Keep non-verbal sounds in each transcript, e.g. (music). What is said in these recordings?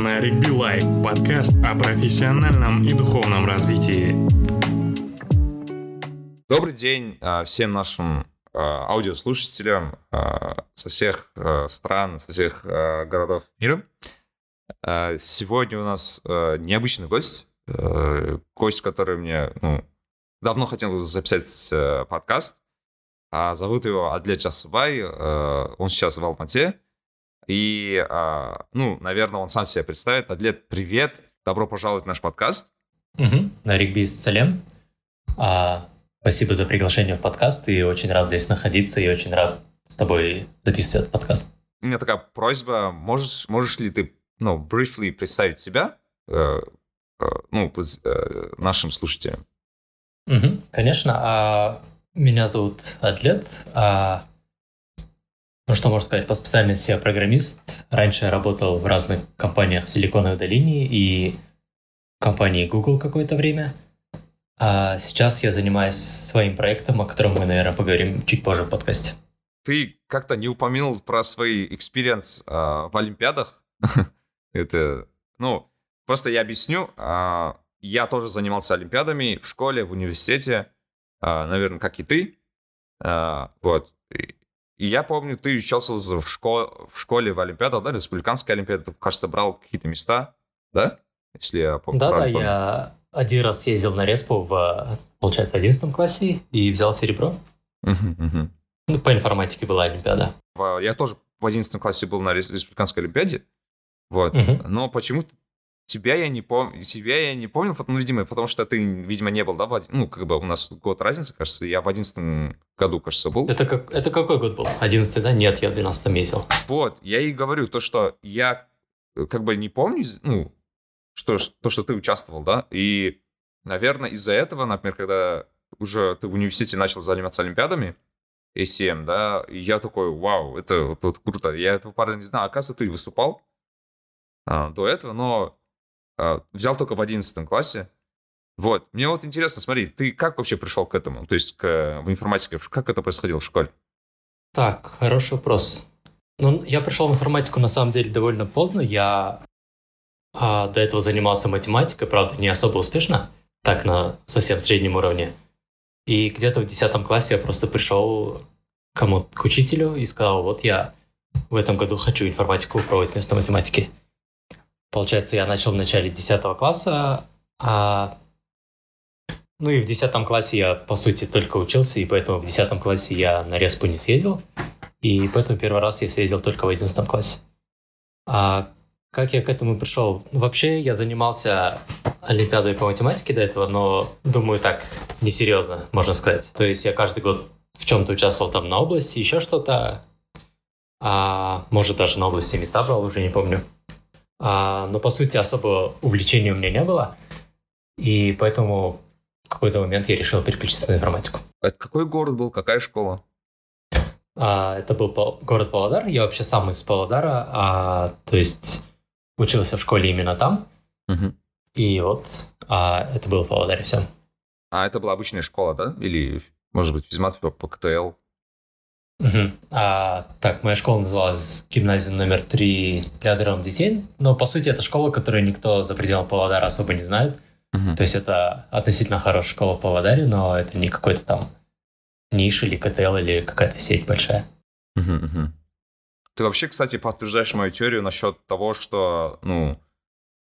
на Ригби Лайф, подкаст о профессиональном и духовном развитии. Добрый день а, всем нашим а, аудиослушателям а, со всех стран, со всех городов мира. Сегодня у нас необычный гость, гость, который мне ну, давно хотел записать подкаст. Зовут его Адлет Часубай, он сейчас в Алмате. И, ну, наверное, он сам себя представит. Адлет, привет, добро пожаловать в наш подкаст. Угу. Ригби Салем. Спасибо за приглашение в подкаст, и очень рад здесь находиться, и очень рад с тобой записывать этот подкаст. У меня такая просьба, можешь, можешь ли ты, ну, briefly представить себя, э, э, ну, э, нашим слушателям? Угу, конечно. А, меня зовут Атлет. А, ну, что можно сказать, по специальности я программист. Раньше я работал в разных компаниях в Силиконовой долине и компании Google какое-то время – а сейчас я занимаюсь своим проектом, о котором мы, наверное, поговорим чуть позже в подкасте. Ты как-то не упомянул про свои experience а, в Олимпиадах. (laughs) Это, ну, просто я объясню. А, я тоже занимался Олимпиадами в школе, в университете, а, наверное, как и ты. А, вот. И я помню, ты участвовал в, школе, в школе в Олимпиадах, да, республиканской Олимпиаде, кажется, брал какие-то места, да? Если я помню. Да, да, я один раз ездил на респу в, получается, одиннадцатом классе и взял серебро. Ну, по информатике была Олимпиада. Я тоже в одиннадцатом классе был на республиканской Олимпиаде. Вот. Но почему-то тебя я не помню, себя я не помнил, ну, видимо, потому что ты, видимо, не был, да, в, ну, как бы у нас год разницы, кажется, я в одиннадцатом году, кажется, был. Это, как, это какой год был? Одиннадцатый, да? Нет, я в двенадцатом ездил. Вот, я и говорю то, что я э, как бы не помню, ну, что, то, что ты участвовал, да, и, наверное, из-за этого, например, когда уже ты в университете начал заниматься олимпиадами, ACM, да, и я такой, вау, это вот, вот круто, я этого парня не знаю, оказывается, ты выступал а, до этого, но взял только в одиннадцатом классе, вот, мне вот интересно, смотри, ты как вообще пришел к этому, то есть к, в информатике, как это происходило в школе? Так, хороший вопрос. Ну, я пришел в информатику на самом деле довольно поздно. Я а до этого занимался математикой, правда, не особо успешно, так на совсем среднем уровне. И где-то в 10 классе я просто пришел кому к учителю и сказал, вот я в этом году хочу информатику пробовать вместо математики. Получается, я начал в начале 10 класса, а ну и в 10 классе я, по сути, только учился, и поэтому в 10 классе я на респу не съездил, и поэтому первый раз я съездил только в 11 классе. А как я к этому пришел? Вообще, я занимался Олимпиадой по математике до этого, но, думаю, так, несерьезно, можно сказать. То есть я каждый год в чем-то участвовал там на области, еще что-то. А, может, даже на области места брал, уже не помню. А, но, по сути, особо увлечения у меня не было. И поэтому в какой-то момент я решил переключиться на информатику. Это какой город был, какая школа? А, это был город Павлодар. Я вообще сам из Павлодара. А, то есть учился в школе именно там. Угу. И вот а, это было в Павлодаре все. А это была обычная школа, да? Или, может быть, физмат по, по КТЛ? Угу. А, так, моя школа называлась гимназия номер 3 для одаренных детей, но по сути это школа, которую никто за пределами Павлодара особо не знает. Угу. То есть это относительно хорошая школа в Павлодаре, но это не какой-то там ниш или КТЛ или какая-то сеть большая. Угу, угу. Ты вообще, кстати, подтверждаешь мою теорию насчет того, что, ну,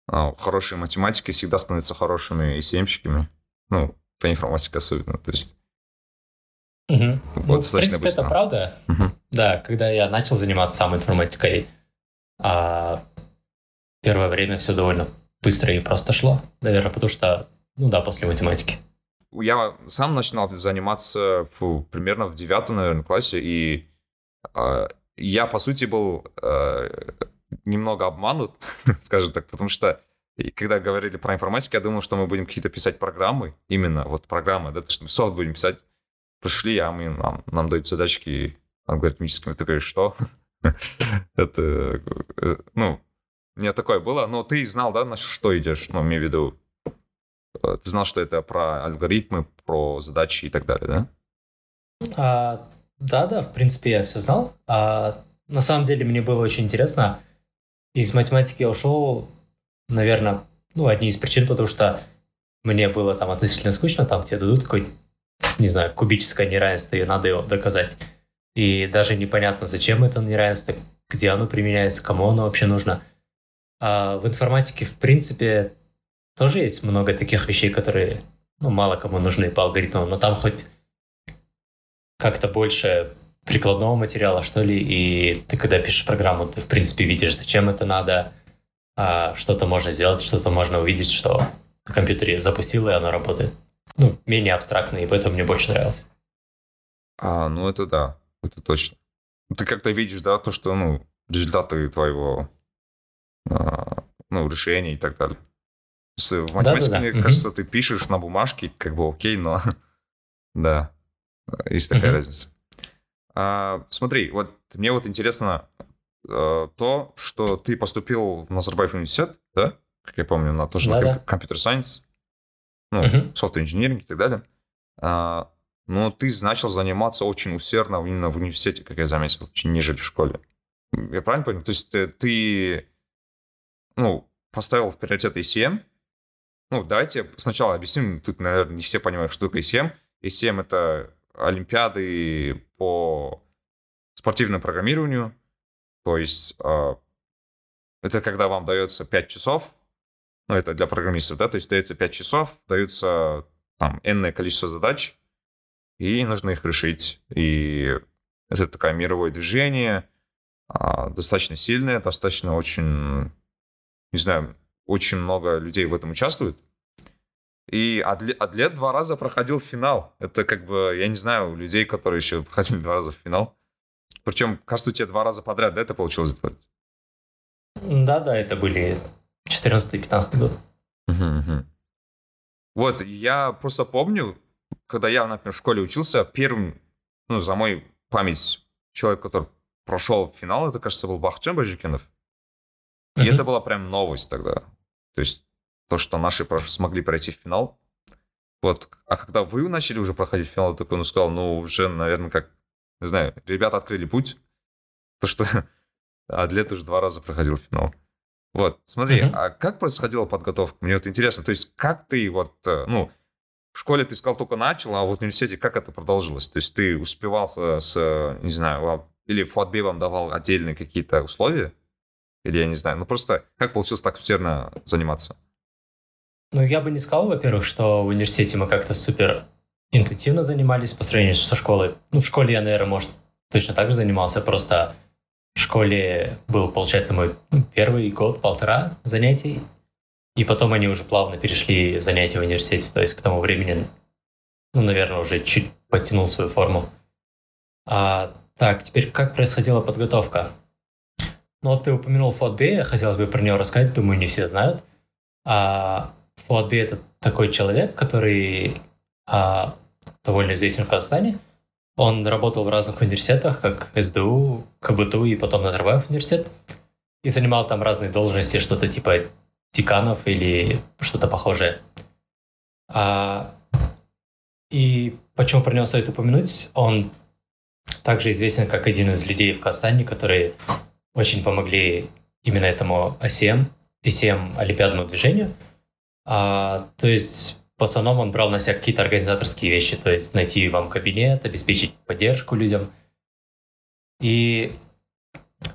а, хорошие математики всегда становятся хорошими ИСМщиками. Ну, по информатике особенно. То есть Угу. Вот, ну, в принципе, быстро. это правда. Угу. Да, когда я начал заниматься самой информатикой, а, первое время все довольно быстро и просто шло, наверное, потому что, ну да, после математики. Я сам начинал заниматься в, примерно в девятом, наверное, классе, и а, я, по сути, был э, немного обманут, (laughs) скажем так, потому что когда говорили про информатику, я думал, что мы будем какие-то писать программы, именно вот программы, да, то, что мы софт будем писать. Пришли, а мы, нам, нам дают задачки алгоритмическими. Ты говоришь, что? (laughs) Это, э, ну, меня такое было. Но ты знал, да, на что идешь? Ну, имею в виду, э, ты знал, что это про алгоритмы, про задачи и так далее, да? А, да, да, в принципе, я все знал. А на самом деле мне было очень интересно. Из математики я ушел наверное, ну, одни из причин, потому что мне было там относительно скучно, там тебе дадут какой не знаю, кубическое неравенство, и надо его доказать. И даже непонятно, зачем это неравенство, где оно применяется, кому оно вообще нужно. А в информатике, в принципе, тоже есть много таких вещей, которые ну, мало кому нужны по алгоритмам, но там хоть как-то больше прикладного материала, что ли, и ты, когда пишешь программу, ты, в принципе, видишь, зачем это надо, а что-то можно сделать, что-то можно увидеть, что в компьютере запустил, и оно работает. Ну, менее абстрактно, и поэтому мне больше нравилось. А, ну это да, это точно. Ты как-то видишь, да, то, что, ну, результаты твоего, а, ну, решения и так далее. В математике, да, да, да. мне угу. кажется, ты пишешь на бумажке, как бы окей, но (laughs) да, есть такая угу. разница. А, смотри, вот мне вот интересно а, то, что ты поступил в Назарбаев университет, да? Как я помню, на тоже да, на компьютер сайенс, ну, угу. software engineering и так далее. А, но ты начал заниматься очень усердно именно в университете, как я заметил, нежели в школе. Я правильно понял? То есть ты, ты ну, поставил в приоритет ACM, ну, давайте сначала объясним. Тут, наверное, не все понимают, что такое ECM. ECM — это олимпиады по спортивному программированию. То есть э, это когда вам дается 5 часов, ну, это для программистов, да, то есть дается 5 часов, даются там энное количество задач, и нужно их решить. И это такое мировое движение, э, достаточно сильное, достаточно очень, не знаю, очень много людей в этом участвует. И Адлет два раза проходил финал. Это как бы, я не знаю, людей, которые еще проходили два раза в финал. Причем, кажется, у тебя два раза подряд, да, это получилось сделать? Да-да, это были 14 и 15 год. Угу, угу. Вот, я просто помню, когда я, например, в школе учился, первым, ну, за мой память, человек, который прошел в финал, это, кажется, был Бахчан Бажикинов. И uh это была прям новость тогда. То есть то, что наши смогли пройти в финал. Вот. А когда вы начали уже проходить финал, я такой, ну, сказал, ну, уже, наверное, как, не знаю, ребята открыли путь. То, что (laughs) Адлет уже два раза проходил финал. Вот, смотри, uh а как происходила подготовка? Мне вот интересно, то есть как ты вот, э, ну, в школе ты сказал только начал, а вот в университете как это продолжилось? То есть ты успевал с, с не знаю, или Фуатбей вам давал отдельные какие-то условия? Или я не знаю, ну просто как получилось так усердно заниматься? Ну, я бы не сказал, во-первых, что в университете мы как-то супер интенсивно занимались по сравнению со школой. Ну, в школе я, наверное, может, точно так же занимался, просто в школе был, получается, мой первый год-полтора занятий, и потом они уже плавно перешли в занятия в университете, то есть к тому времени, ну, наверное, уже чуть подтянул свою форму. А, так, теперь как происходила подготовка? Ну, вот ты упомянул Фотбея, хотелось бы про него рассказать, думаю, не все знают. А, Фуатбей — это такой человек, который а, довольно известен в Казахстане. Он работал в разных университетах, как СДУ, КБТУ и потом Назарбаев университет. И занимал там разные должности, что-то типа деканов или что-то похожее. А, и почему про него стоит упомянуть? Он также известен как один из людей в Казахстане, которые очень помогли именно этому ACM, ACM Олимпиадному движению. А, то есть в основном он брал на себя какие-то организаторские вещи, то есть найти вам кабинет, обеспечить поддержку людям. И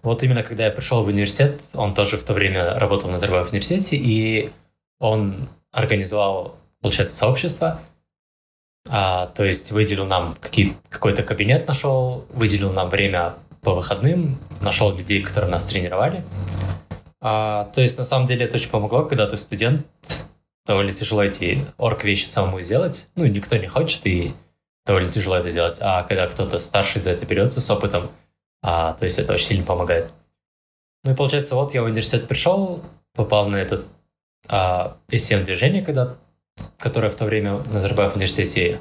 вот именно когда я пришел в университет, он тоже в то время работал на Назарбаев университете, и он организовал, получается, сообщество, а, то есть выделил нам какой-то кабинет, нашел, выделил нам время по выходным, нашел людей, которые нас тренировали. А, то есть, на самом деле, это очень помогло, когда ты студент, довольно тяжело эти орг-вещи самому сделать. Ну, никто не хочет, и довольно тяжело это сделать. А когда кто-то старший за это берется с опытом, а, то есть это очень сильно помогает. Ну и получается, вот я в университет пришел, попал на этот а, SCM-движение, когда, которое в то время на Назарбаев университете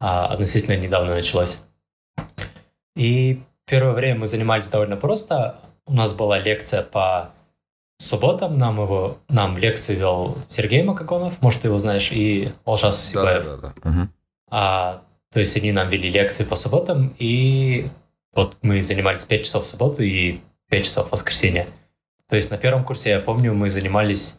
а, относительно недавно началось. И первое время мы занимались довольно просто. У нас была лекция по субботам. Нам его, нам лекцию вел Сергей Макагонов, может, ты его знаешь, и Алжас Усибаев. Да, да, да. Угу. А, то есть они нам вели лекции по субботам, и вот мы занимались 5 часов в субботу и 5 часов в воскресенье. То есть на первом курсе, я помню, мы занимались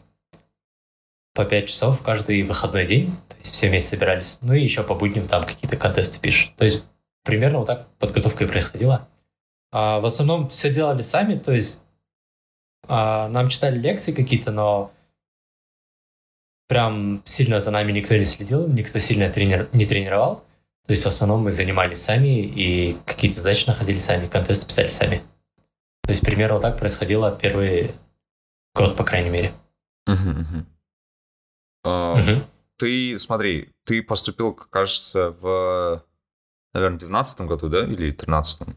по 5 часов каждый выходной день, то есть все вместе собирались. Ну и еще по будням там какие-то контесты пишешь. То есть примерно вот так подготовка и происходила. А в основном все делали сами, то есть нам читали лекции какие-то, но прям сильно за нами никто не следил, никто сильно тренер, не тренировал. То есть в основном мы занимались сами и какие-то задачи находили сами, контесты писали сами. То есть примерно вот так происходило первый год, по крайней мере. Ты, смотри, ты поступил, кажется, в, наверное, 12 году, да, или 13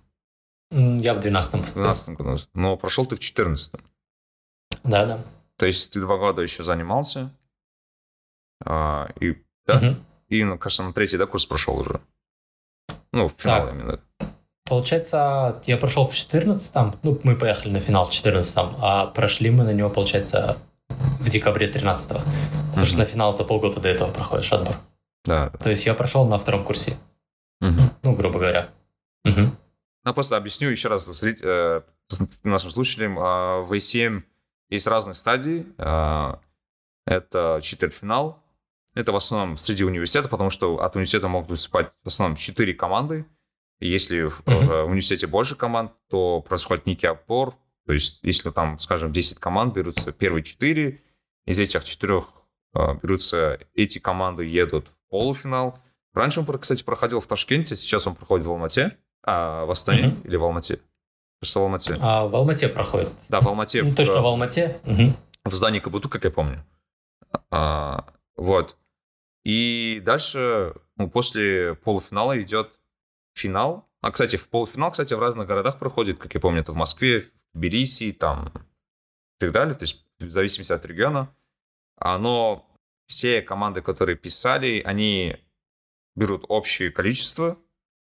Я в 12 поступил. В 12 году. Но прошел ты в 14 Да, да. То есть ты два года еще занимался, а, и, да? Угу. И, ну, кажется, на третий, да, курс прошел уже? Ну, в финал так. именно. Получается, я прошел в 14-м, ну, мы поехали на финал в 14-м, а прошли мы на него, получается, в декабре 13-го. Потому mm-hmm. что на финал за полгода до этого проходишь отбор. Да. То есть я прошел на втором курсе. Mm-hmm. Ну, грубо говоря. Mm-hmm. Ну, просто объясню еще раз зрить, э, нашим слушателям. Э, в A7 есть разные стадии. Э, это четвертьфинал. Это в основном среди университета, потому что от университета могут выступать в основном четыре команды. И если в, uh-huh. в университете больше команд, то происходит некий опор. То есть, если там, скажем, 10 команд берутся первые четыре, из этих четырех э, берутся эти команды, едут в полуфинал. Раньше он, кстати, проходил в Ташкенте, сейчас он проходит в Алмате. А в Астане uh-huh. или в Алмате? Кажется, в Алмате. А, в Алмате проходит. Да, в Алмате. Ну, в, точно в Алмате. В здании Кабуту, как я помню. А, вот. И дальше, ну, после полуфинала идет финал. А, кстати, в полуфинал, кстати, в разных городах проходит, как я помню, это в Москве, в Тбилиси, там, и так далее, то есть в зависимости от региона. А, но все команды, которые писали, они берут общее количество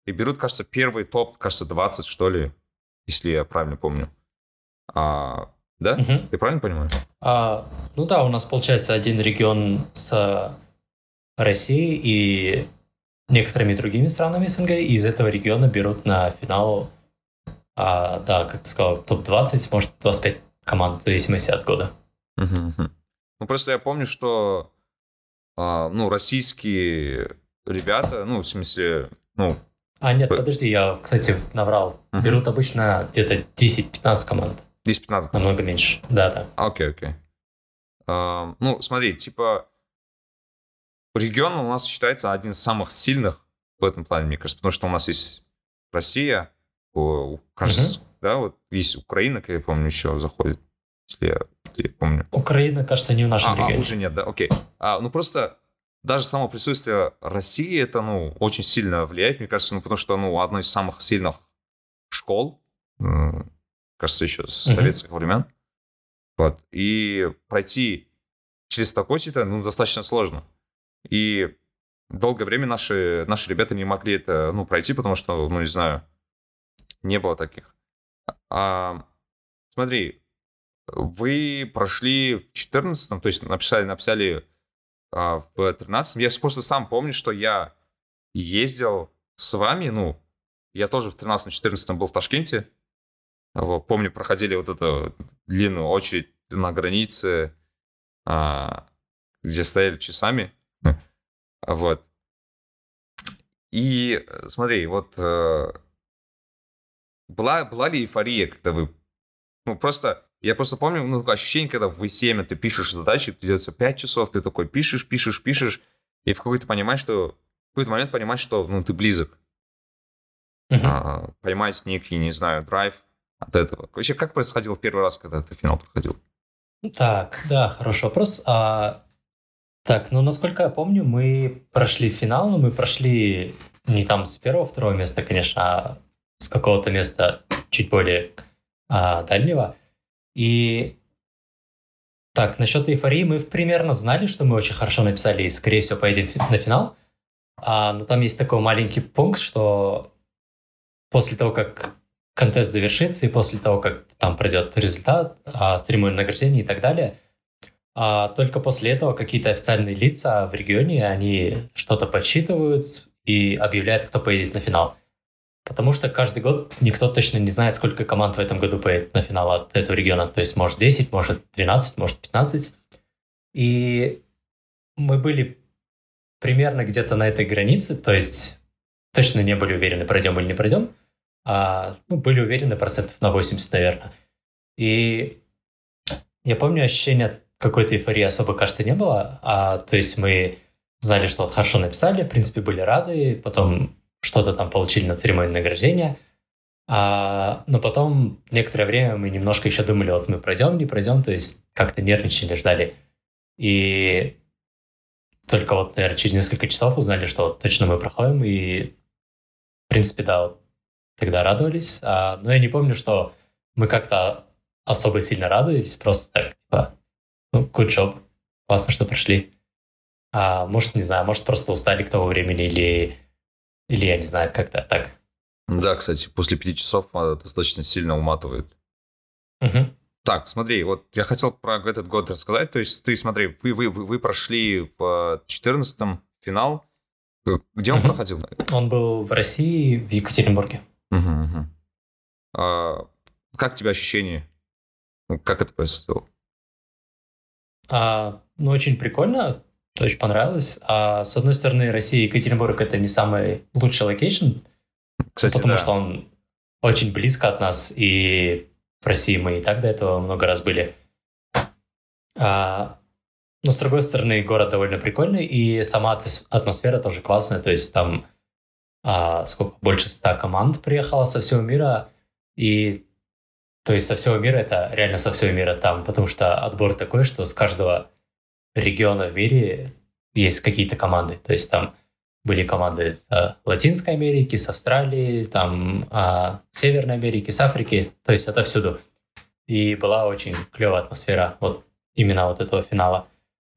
и берут, кажется, первый топ, кажется, 20, что ли, если я правильно помню. А, да? Угу. Ты правильно понимаешь? А, ну да, у нас получается один регион с Россией и некоторыми другими странами СНГ, и из этого региона берут на финал, а, да, как ты сказал, топ-20, может, 25 команд, в зависимости от года. Угу, Ну, просто я помню, что, а, ну, российские ребята, ну, в смысле, ну... А, нет, подожди, я, кстати, наврал. Угу. Берут обычно где-то 10-15 команд. 10-15 команд? Намного меньше, да-да. Окей, окей. А, ну, смотри, типа, регион у нас считается один из самых сильных в этом плане, мне кажется, потому что у нас есть Россия, кажется, угу. да, вот есть Украина, как я помню, еще заходит, если я, если я помню. Украина, кажется, не в нашем а, регионе. А, уже нет, да, окей. А, ну, просто даже само присутствие России, это, ну, очень сильно влияет, мне кажется, ну, потому что, ну, одно из самых сильных школ, кажется, еще с советских угу. времен. Вот. И пройти через такой сито, ну, достаточно сложно. И долгое время наши, наши ребята не могли это, ну, пройти, потому что, ну, не знаю, не было таких. А, смотри, вы прошли в 14 то есть написали, написали а, в 13 Я просто сам помню, что я ездил с вами, ну, я тоже в 13-14 был в Ташкенте. Вот, помню, проходили вот эту длинную очередь на границе, а, где стояли часами. Вот. И э, смотри, вот э, была, была ли эйфория, когда вы... Ну, просто... Я просто помню, ну, ощущение, когда в V7 ты пишешь задачи, придется 5 часов, ты такой пишешь, пишешь, пишешь, и в какой-то понимаешь, что... В какой-то момент понимаешь, что, ну, ты близок. Uh-huh. А, поймать некий, не знаю, драйв от этого. Вообще, как происходил первый раз, когда ты финал проходил? Так, да, хороший вопрос. А, так, ну, насколько я помню, мы прошли финал, но мы прошли не там с первого, второго места, конечно, а с какого-то места чуть более а, дальнего. И так, насчет эйфории мы примерно знали, что мы очень хорошо написали и, скорее всего, поедем на финал. А, но там есть такой маленький пункт, что после того, как контест завершится, и после того, как там пройдет результат, а, церемония награждения и так далее – а только после этого какие-то официальные лица в регионе, они что-то подсчитывают и объявляют, кто поедет на финал. Потому что каждый год никто точно не знает, сколько команд в этом году поедет на финал от этого региона. То есть, может 10, может 12, может 15. И мы были примерно где-то на этой границе, то есть точно не были уверены, пройдем или не пройдем, а ну, были уверены процентов на 80, наверное. И я помню ощущение какой-то эйфории особо, кажется, не было. А, то есть мы знали, что вот хорошо написали, в принципе, были рады, потом что-то там получили на церемонии награждения. А, но потом некоторое время мы немножко еще думали, вот мы пройдем, не пройдем, то есть как-то нервничали, ждали. И только вот, наверное, через несколько часов узнали, что вот точно мы проходим, и, в принципе, да, вот тогда радовались. А, но я не помню, что мы как-то особо сильно радовались, просто так, типа, ну, good job, классно, что прошли. А, может, не знаю, может, просто устали к тому времени, или, или я не знаю, как-то так. Да, кстати, после пяти часов достаточно сильно уматывает. Угу. Так, смотри, вот я хотел про этот год рассказать. То есть ты, смотри, вы, вы, вы, прошли в 14-м финал. Где он угу. проходил? Он был в России, в Екатеринбурге. Угу, угу. А, как тебе ощущения? Ну, как это происходило? А, ну, очень прикольно, очень понравилось. А, с одной стороны, Россия и Екатеринбург — это не самый лучший location, Кстати, потому да. что он очень близко от нас, и в России мы и так до этого много раз были. А, но, с другой стороны, город довольно прикольный, и сама атмосфера тоже классная, то есть там а, сколько, больше ста команд приехало со всего мира, и то есть со всего мира, это реально со всего мира там, потому что отбор такой, что с каждого региона в мире есть какие-то команды. То есть там были команды с э, Латинской Америки, с Австралии, там а, Северной Америки, с Африки. То есть это всюду. И была очень клевая атмосфера вот именно вот этого финала.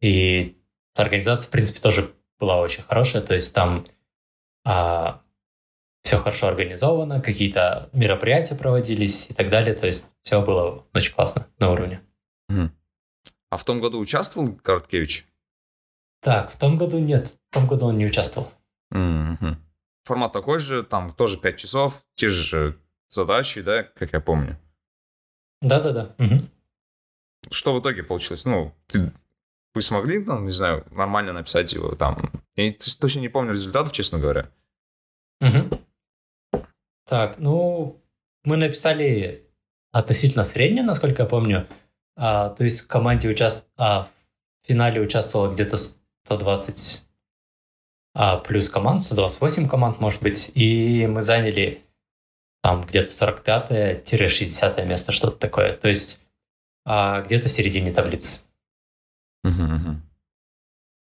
И организация, в принципе, тоже была очень хорошая. То есть там а, все хорошо организовано, какие-то мероприятия проводились и так далее. То есть все было очень классно на уровне. А в том году участвовал Короткевич? Так, в том году нет. В том году он не участвовал. Угу. Формат такой же, там тоже 5 часов, те же задачи, да, как я помню. Да-да-да. Угу. Что в итоге получилось? Ну, ты, вы смогли, ну, не знаю, нормально написать его там? Я точно не помню результатов, честно говоря. Угу. Так, ну, мы написали относительно среднее, насколько я помню. А, то есть в команде участ... а, в финале участвовало где-то 120 а, плюс команд, 128 команд, может быть, и мы заняли там где-то 45-60 место, что-то такое. То есть а, где-то в середине таблицы. Угу, угу.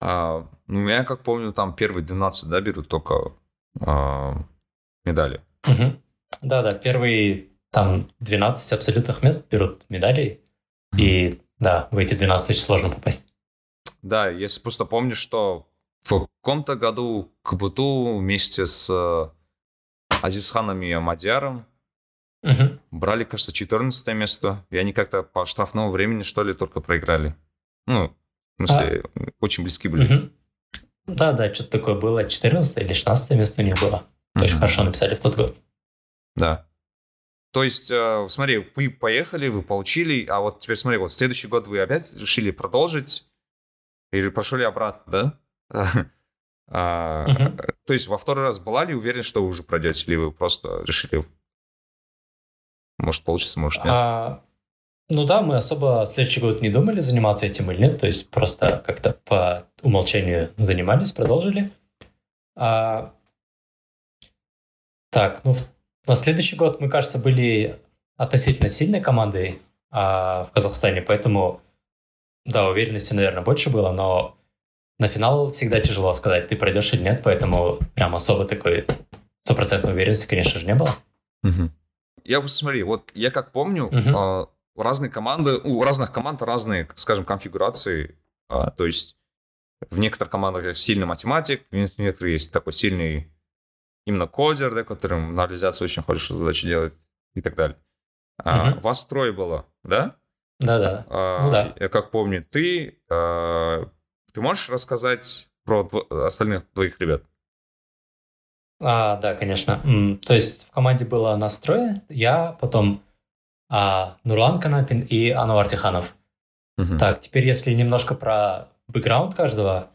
А, ну, я как помню, там первые 12, да, берут только а, медали. Угу. Да-да, первые там 12 абсолютных мест берут медали, и да, в эти 12 очень сложно попасть. Да, я просто помню, что в каком-то году Кабуту вместе с э, Азизханом и Амадиаром угу. брали, кажется, 14 место, и они как-то по штрафному времени, что ли, только проиграли. Ну, в смысле, а... очень близки были. Угу. Да, да, что-то такое было. 14 или 16 место у них было. Очень mm хорошо написали в тот год. Да. То есть, э, смотри, вы поехали, вы получили, а вот теперь смотри, вот следующий год вы опять решили продолжить, или прошли обратно, да? (laughs) а, Мгм. То есть во второй раз была ли уверен, что вы уже пройдете, или вы просто решили, может получится, может нет? А, ну да, мы особо следующий год не думали, заниматься этим или нет, то есть просто как-то по умолчанию занимались, продолжили. А, так, ну в- на следующий год мы, кажется, были относительно сильной командой а, в Казахстане, поэтому, да, уверенности, наверное, больше было, но на финал всегда тяжело сказать, ты пройдешь или нет, поэтому прям особо такой стопроцентной уверенности, конечно же, не было. Мгм. Я вот смотри, вот я как помню, Мгм. а, разные команды, у разных команд разные, скажем, конфигурации. А, то есть в некоторых командах есть сильный математик, в некоторых есть такой сильный именно кодер, да, которым на реализацию очень хорошие задачи делает и так далее. А, Мгм. Вас трое было, да? Да-да. А, Ну да. Я как помню, ты, а, ты можешь рассказать про дво- остальных двоих ребят? А, да, конечно. То есть в команде было нас трое, я, потом а, Нурлан Канапин и Ануар Тиханов. Мгм. Так, теперь если немножко про бэкграунд каждого,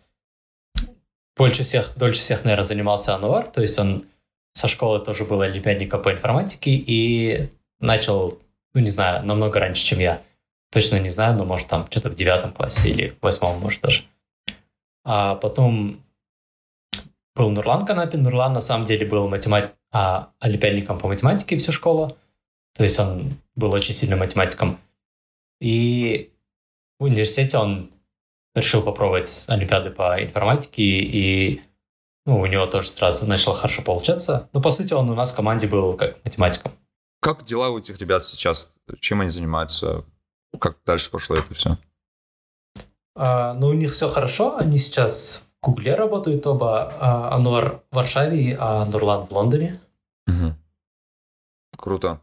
больше всех, дольше всех, наверное, занимался Ануар, то есть он со школы тоже был олимпиадником по информатике и начал, ну, не знаю, намного раньше, чем я. Точно не знаю, но, может, там что-то в девятом классе или в восьмом, может, даже. А потом был Нурлан Канапин. Нурлан, на самом деле, был математ... а, олимпиадником по математике всю школу. То есть он был очень сильным математиком. И в университете он решил попробовать олимпиады по информатике, и ну, у него тоже сразу начало хорошо получаться. Но, по сути, он у нас в команде был как математиком. Как дела у этих ребят сейчас? Чем они занимаются? Как дальше пошло это все? А, ну, у них все хорошо. Они сейчас в Гугле работают оба. А, Ануар в Варшаве, а Нурлан в Лондоне. Угу. Круто.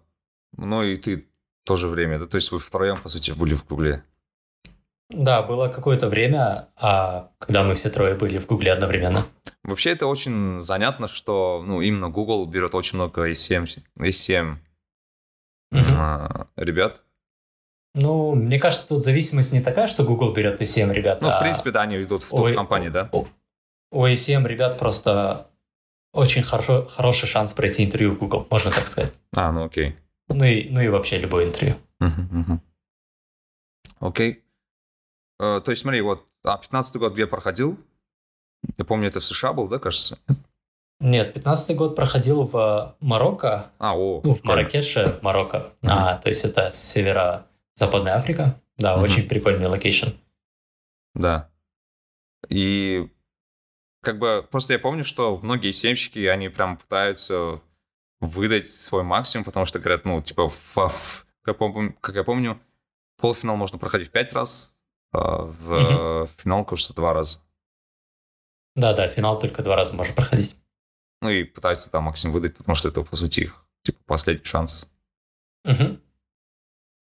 Ну и ты тоже время, да? То есть вы втроем, по сути, были в Гугле? Да, было какое-то время, а, когда мы все трое были в Гугле одновременно. Вообще это очень занятно, что ну, именно Google берет очень много A7, A7 угу. а, ребят. Ну, мне кажется, тут зависимость не такая, что Google берет A7 ребят. Ну, а... в принципе, да, они идут в топ-компании, да? У A7 ребят просто очень хорошо, хороший шанс пройти интервью в Google, можно так сказать. А, ну окей. Ну и, ну и вообще любое интервью. Окей. Э, то есть, смотри, вот, а 15 год где проходил? Я помню, это в США был, да, кажется? Нет, 15 год проходил в Марокко. А, о. Ну, в Маракеше, в Марокко. Uh-huh. А, то есть это северо-западная Африка. Да, uh-huh. очень прикольный location. Да. И как бы просто я помню, что многие ACM -щики, они прям пытаются выдать свой максимум, потому что говорят, ну, типа, в, в, как, я помню, как я помню, полуфинал можно проходить пять раз, в угу. финал, кажется, два раза. Да-да, финал только два раза можно проходить. Ну и пытаются там максимум выдать, потому что это, по сути, их, типа, последний шанс. Угу.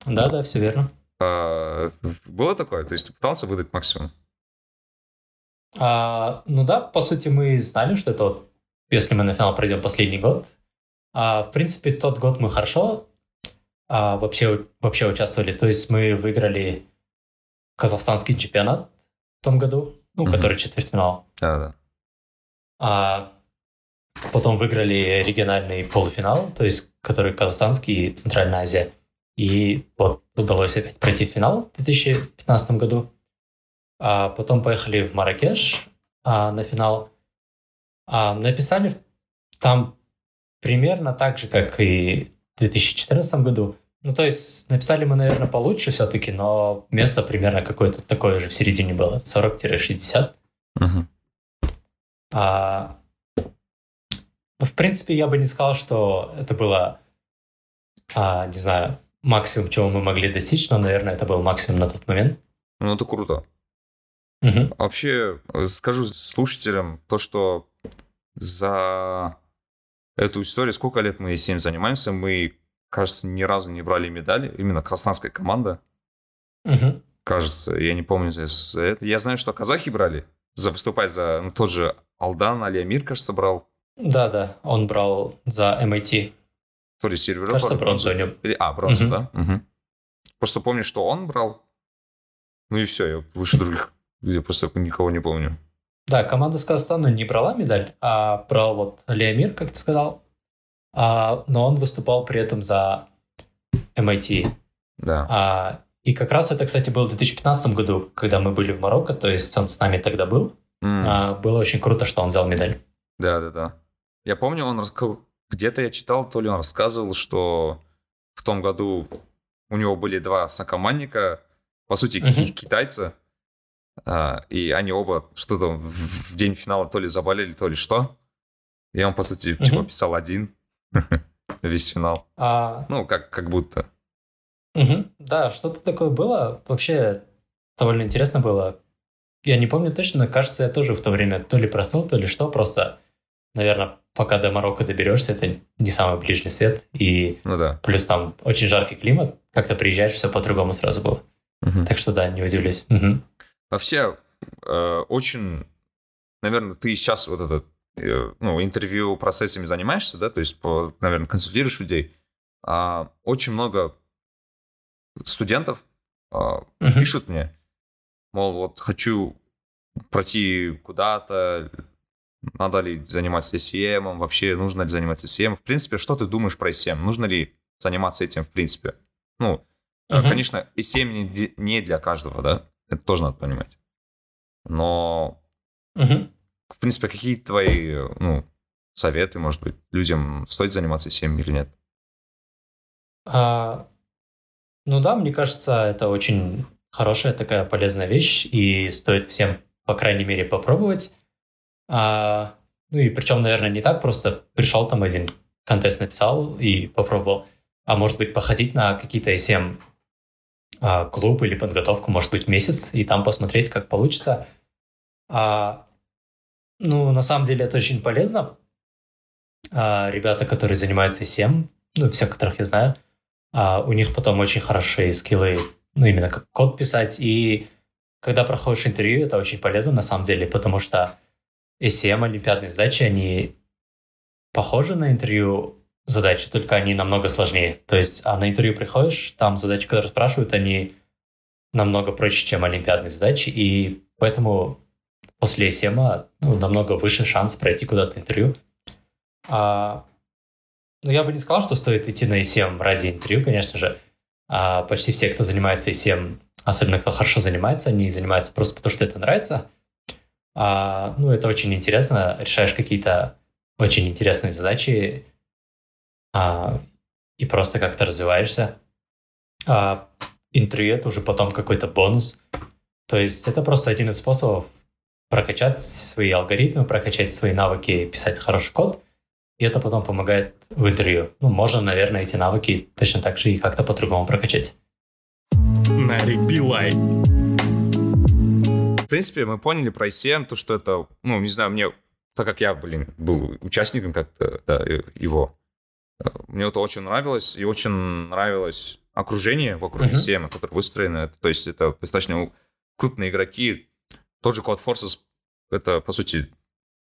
Да-да, все верно. А, было такое? То есть ты пытался выдать максимум? А, ну да, по сути, мы знали, что это вот, если мы на финал пройдем последний год. А, в принципе, тот год мы хорошо а, вообще, вообще участвовали. То есть мы выиграли казахстанский чемпионат в том году, ну, угу. который четвертьфинал. Да, да. А потом выиграли региональный полуфинал, то есть который казахстанский и Центральная Азия. И вот удалось опять пройти финал в 2015 году. А потом поехали в Маракеш а, на финал. А, написали там примерно так же, как и в 2014 году. Ну, то есть написали мы, наверное, получше все-таки, но место примерно какое-то такое же в середине было, 40-60. Uh-huh. А, в принципе, я бы не сказал, что это было, а, не знаю, максимум, чего мы могли достичь, но, наверное, это был максимум на тот момент. Ну, это круто. Угу. Вообще, скажу слушателям то, что за эту историю, сколько лет мы с ним занимаемся, мы, кажется, ни разу не брали медали, именно казахстанская команда. Угу. Кажется, я не помню за, за это. Я знаю, что казахи брали, за выступать за, ну, тот же Алдан, Алиамир, кажется, брал. Да-да, он брал за MIT. То ли сервера. Кажется, бронзу у него. А, бронзу, угу. да? Угу. Просто помню, что он брал. Ну и все, я выше других я просто никого не помню. Да, команда с Казахстана не брала медаль, а брал вот Леомир, как ты сказал. А, но он выступал при этом за MIT. Да. А, и как раз это, кстати, было в 2015 году, когда мы были в Марокко, то есть он с нами тогда был. Mm. А, было очень круто, что он взял медаль. Да, да, да. Я помню, он где-то я читал, то ли он рассказывал, что в том году у него были два сокомандника, по сути, uh-huh. китайца, а, и они оба что-то в день финала то ли заболели, то ли что. И он, по сути, угу. типа писал один (laughs) весь финал. А... Ну, как, как будто. Угу. Да, что-то такое было. Вообще довольно интересно было. Я не помню точно, но кажется, я тоже в то время то ли проснул, то ли что. Просто, наверное, пока до Марокко доберешься, это не самый ближний свет. И ну да. плюс там очень жаркий климат. Как-то приезжаешь, все по-другому сразу было. Угу. Так что да, не удивлюсь. Угу. Вообще, э, очень, наверное, ты сейчас вот этот, ну, интервью процессами занимаешься, да, то есть, по, наверное, консультируешь людей. А, очень много студентов а, uh-huh. пишут мне, мол, вот хочу пройти куда-то, надо ли заниматься SEM, вообще нужно ли заниматься SEM. В принципе, что ты думаешь про SEM? Нужно ли заниматься этим в принципе? Ну, uh-huh. конечно, SEM не, не для каждого, да? Это тоже надо понимать. Но, uh-huh. В принципе, какие твои, ну, советы, может быть, людям стоит заниматься SEM или нет? А, ну да, мне кажется, это очень хорошая такая полезная вещь, и стоит всем, по крайней мере, попробовать. А, ну и причем, наверное, не так просто пришел там один контест написал и попробовал, а может быть походить на какие-то SM а, клуб или подготовку, может быть, месяц, и там посмотреть, как получится. А, ну, на самом деле это очень полезно. А, ребята, которые занимаются SM, ну, все, которых я знаю, а, у них потом очень хорошие скиллы, ну, именно как код писать, и когда проходишь интервью, это очень полезно на самом деле, потому что ACM, олимпиадные задачи, они похожи на интервью задачи, только они намного сложнее. То есть, а на интервью приходишь, там задачи, которые спрашивают, они намного проще, чем олимпиадные задачи, и поэтому после ACM ну, намного выше шанс пройти куда-то интервью. А, ну, я бы не сказал, что стоит идти на ACM ради интервью, конечно же. А почти все, кто занимается ACM, особенно кто хорошо занимается, они занимаются просто потому, что это нравится – а, ну, это очень интересно, решаешь какие-то очень интересные задачи а, и просто как-то развиваешься. А, интервью — это уже потом какой-то бонус. То есть это просто один из способов прокачать свои алгоритмы, прокачать свои навыки, писать хороший код, и это потом помогает в интервью. Ну, можно, наверное, эти навыки точно так же и как-то по-другому прокачать. Нарик Билай принципе, мы поняли про ICM, то, что это, ну, не знаю, мне, так как я, блин, был участником как-то, да, его, э, мне это очень нравилось, и очень нравилось окружение вокруг uh-huh. ICM, которое выстроено. То есть это достаточно крупные игроки. Тот же Cloud Forces, это, по сути,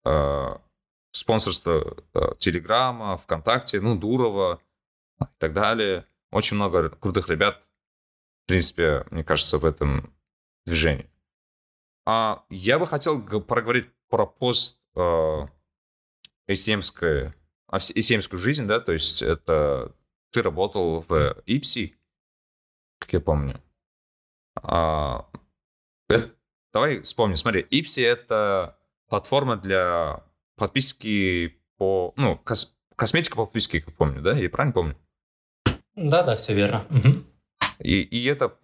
э, спонсорство э, Телеграма, ВКонтакте, ну, Дурова и так далее. Очень много крутых ребят, в принципе, мне кажется, в этом движении. А я бы хотел проговорить про пост э, ACM-скую жизнь, да, то есть это ты работал в Ipsy, как я помню. А, это, давай вспомним, смотри, Ipsy — это платформа для подписки по, ну, кос, косметика по подписке, как помню, да, я правильно помню? Да-да, все верно. Угу. И, и это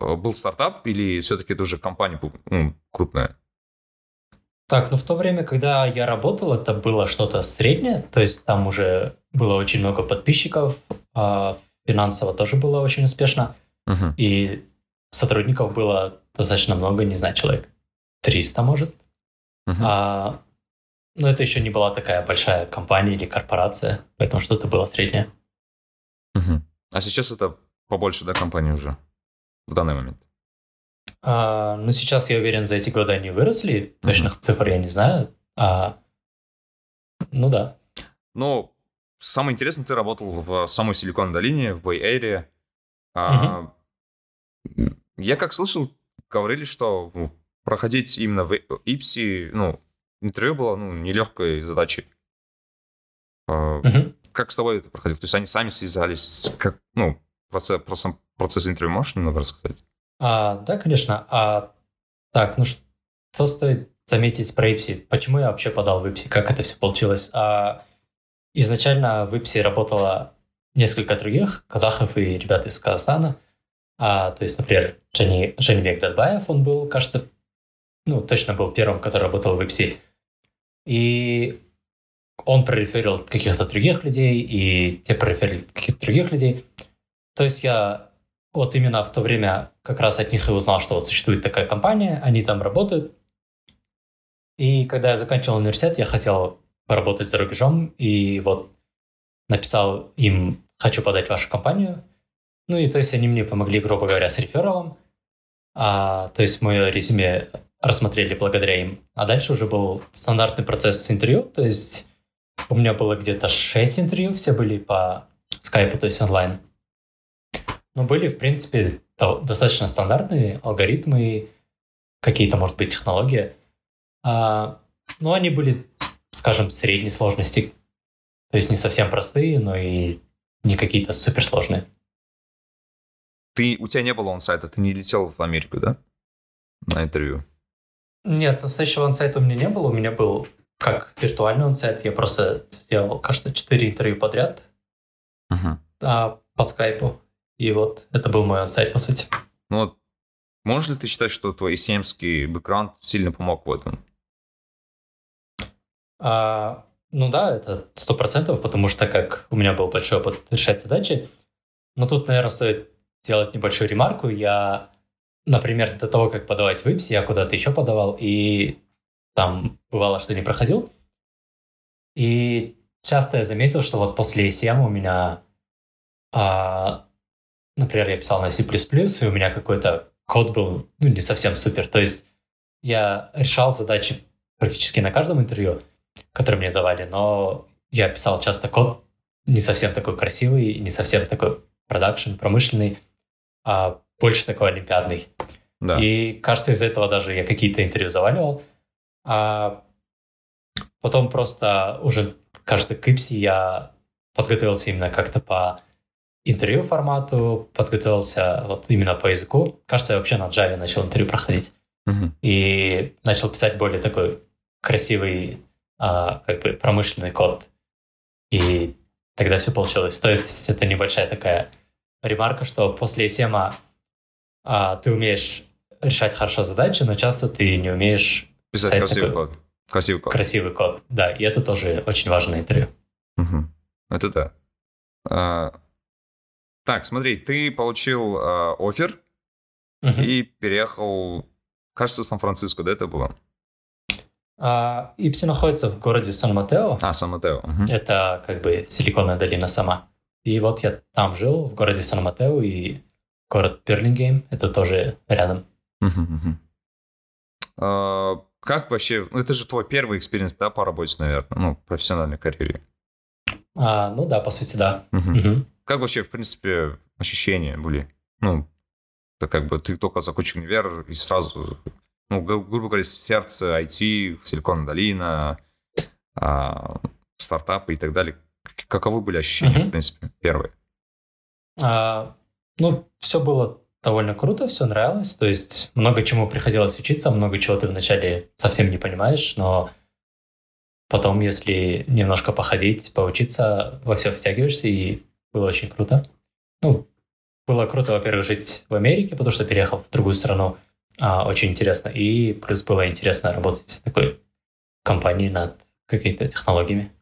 Э, был стартап или все-таки это уже компания ну, крупная? Так, ну в то время, когда я работал, это было что-то среднее, то есть там уже было очень много подписчиков, а финансово тоже было очень успешно, uh-huh. и сотрудников было достаточно много, не знаю, человек 300, может. Uh-huh. А, но это еще не была такая большая компания или корпорация, поэтому что-то было среднее. Uh-huh. А сейчас это побольше, да, компания уже? в данный момент? А, ну, сейчас я уверен, за эти годы они выросли. Точных mm-hmm. цифр я не знаю. А, ну да. Ну, самое интересное, ты работал в самой Силиконовой долине, в Bay Area. А, mm-hmm. Я как слышал, говорили, что ну, проходить именно в Ипси, ну, интервью было ну, нелегкой задачей. Mm-hmm. Как с тобой это проходило? То есть они сами связались, как, ну, процесс, процесс, процесс интервью можешь немного рассказать? А, да, конечно. А, так, ну что стоит заметить про Ипси? Почему я вообще подал в Ипси? Как это все получилось? А, изначально в Ипси работало несколько других казахов и ребят из Казахстана. А, то есть, например, Жени, Женевек Дадбаев, он был, кажется, ну, точно был первым, который работал в Ипси. И он прореферил каких-то других людей, и те прореферили каких-то других людей. То есть я вот именно в то время как раз от них и узнал, что вот существует такая компания, они там работают. И когда я заканчивал университет, я хотел поработать за рубежом, и вот написал им «хочу подать вашу компанию». Ну и то есть они мне помогли, грубо говоря, с рефералом. А, то есть мое резюме рассмотрели благодаря им. А дальше уже был стандартный процесс с интервью, то есть у меня было где-то 6 интервью, все были по скайпу, то есть онлайн. Но были, в принципе, достаточно стандартные алгоритмы, какие-то, может быть, технологии. А ну, они были, скажем, средней сложности. То есть не совсем простые, но и не какие-то суперсложные. Ты, у тебя не было онсайта, ты не летел в Америку, да? На интервью. Нет, настоящего онсайта у меня не было. У меня был как виртуальный онсайт. Я просто сделал, кажется, 4 интервью подряд Угу. а, по скайпу. И вот это был мой онсайт, по сути. Ну вот, можешь ли ты считать, что твой семский бэкграунд сильно помог в этом? А, ну да, это сто процентов, потому что как у меня был большой опыт решать задачи. Но тут, наверное, стоит сделать небольшую ремарку. Я, например, до того, как подавать в ИПС, я куда-то еще подавал, и там бывало, что не проходил. И часто я заметил, что вот после ECM у меня, а, например, я писал на C++, и у меня какой-то код был ну, не совсем супер. То есть я решал задачи практически на каждом интервью, которые мне давали, но я писал часто код не совсем такой красивый, не совсем такой продакшн, промышленный, а больше такой олимпиадный. Да. И кажется, из-за этого даже я какие-то интервью заваливал. А потом просто уже, кажется, к Ипси я подготовился именно как-то по интервью формату, подготовился вот именно по языку. Кажется, я вообще на Java начал интервью проходить. И начал писать более такой красивый, а, как бы промышленный код. И тогда все получилось. То есть это небольшая такая ремарка, что после ESM а, ты умеешь решать хорошо задачи, но часто ты не умеешь Писать писать красивый такой код. Красивый код. красивый код. Да, и это тоже очень важно на интервью. Мгм. Это да. А, так, смотри, ты получил а, оффер Мгм. и переехал, кажется, в Сан-Франциско, да, это было? А, Ипси находится в городе Сан-Матео. А, Сан-Матео. Мгм. Это как бы силиконовая долина сама. И вот я там жил, в городе Сан-Матео, и город Берлингейм, это тоже рядом. А, Как вообще, ну это же твой первый experience, да, по работе, наверное, ну, профессиональной карьере. А, ну да, по сути, да. Как вообще, в принципе, ощущения были? Ну, это как бы ты только закончил универ и сразу, ну, гру- грубо говоря, сердце IT, Silicon долина, а, стартапы и так далее. Каковы были ощущения, Мгм. в принципе, первые? А, ну, все было довольно круто, все нравилось. То есть много чему приходилось учиться, много чего ты вначале совсем не понимаешь, но потом, если немножко походить, поучиться, во все втягиваешься, и было очень круто. Ну, было круто, во-первых, жить в Америке, потому что переехал в другую страну. А, очень интересно. И плюс было интересно работать в такой компании над какими-то технологиями.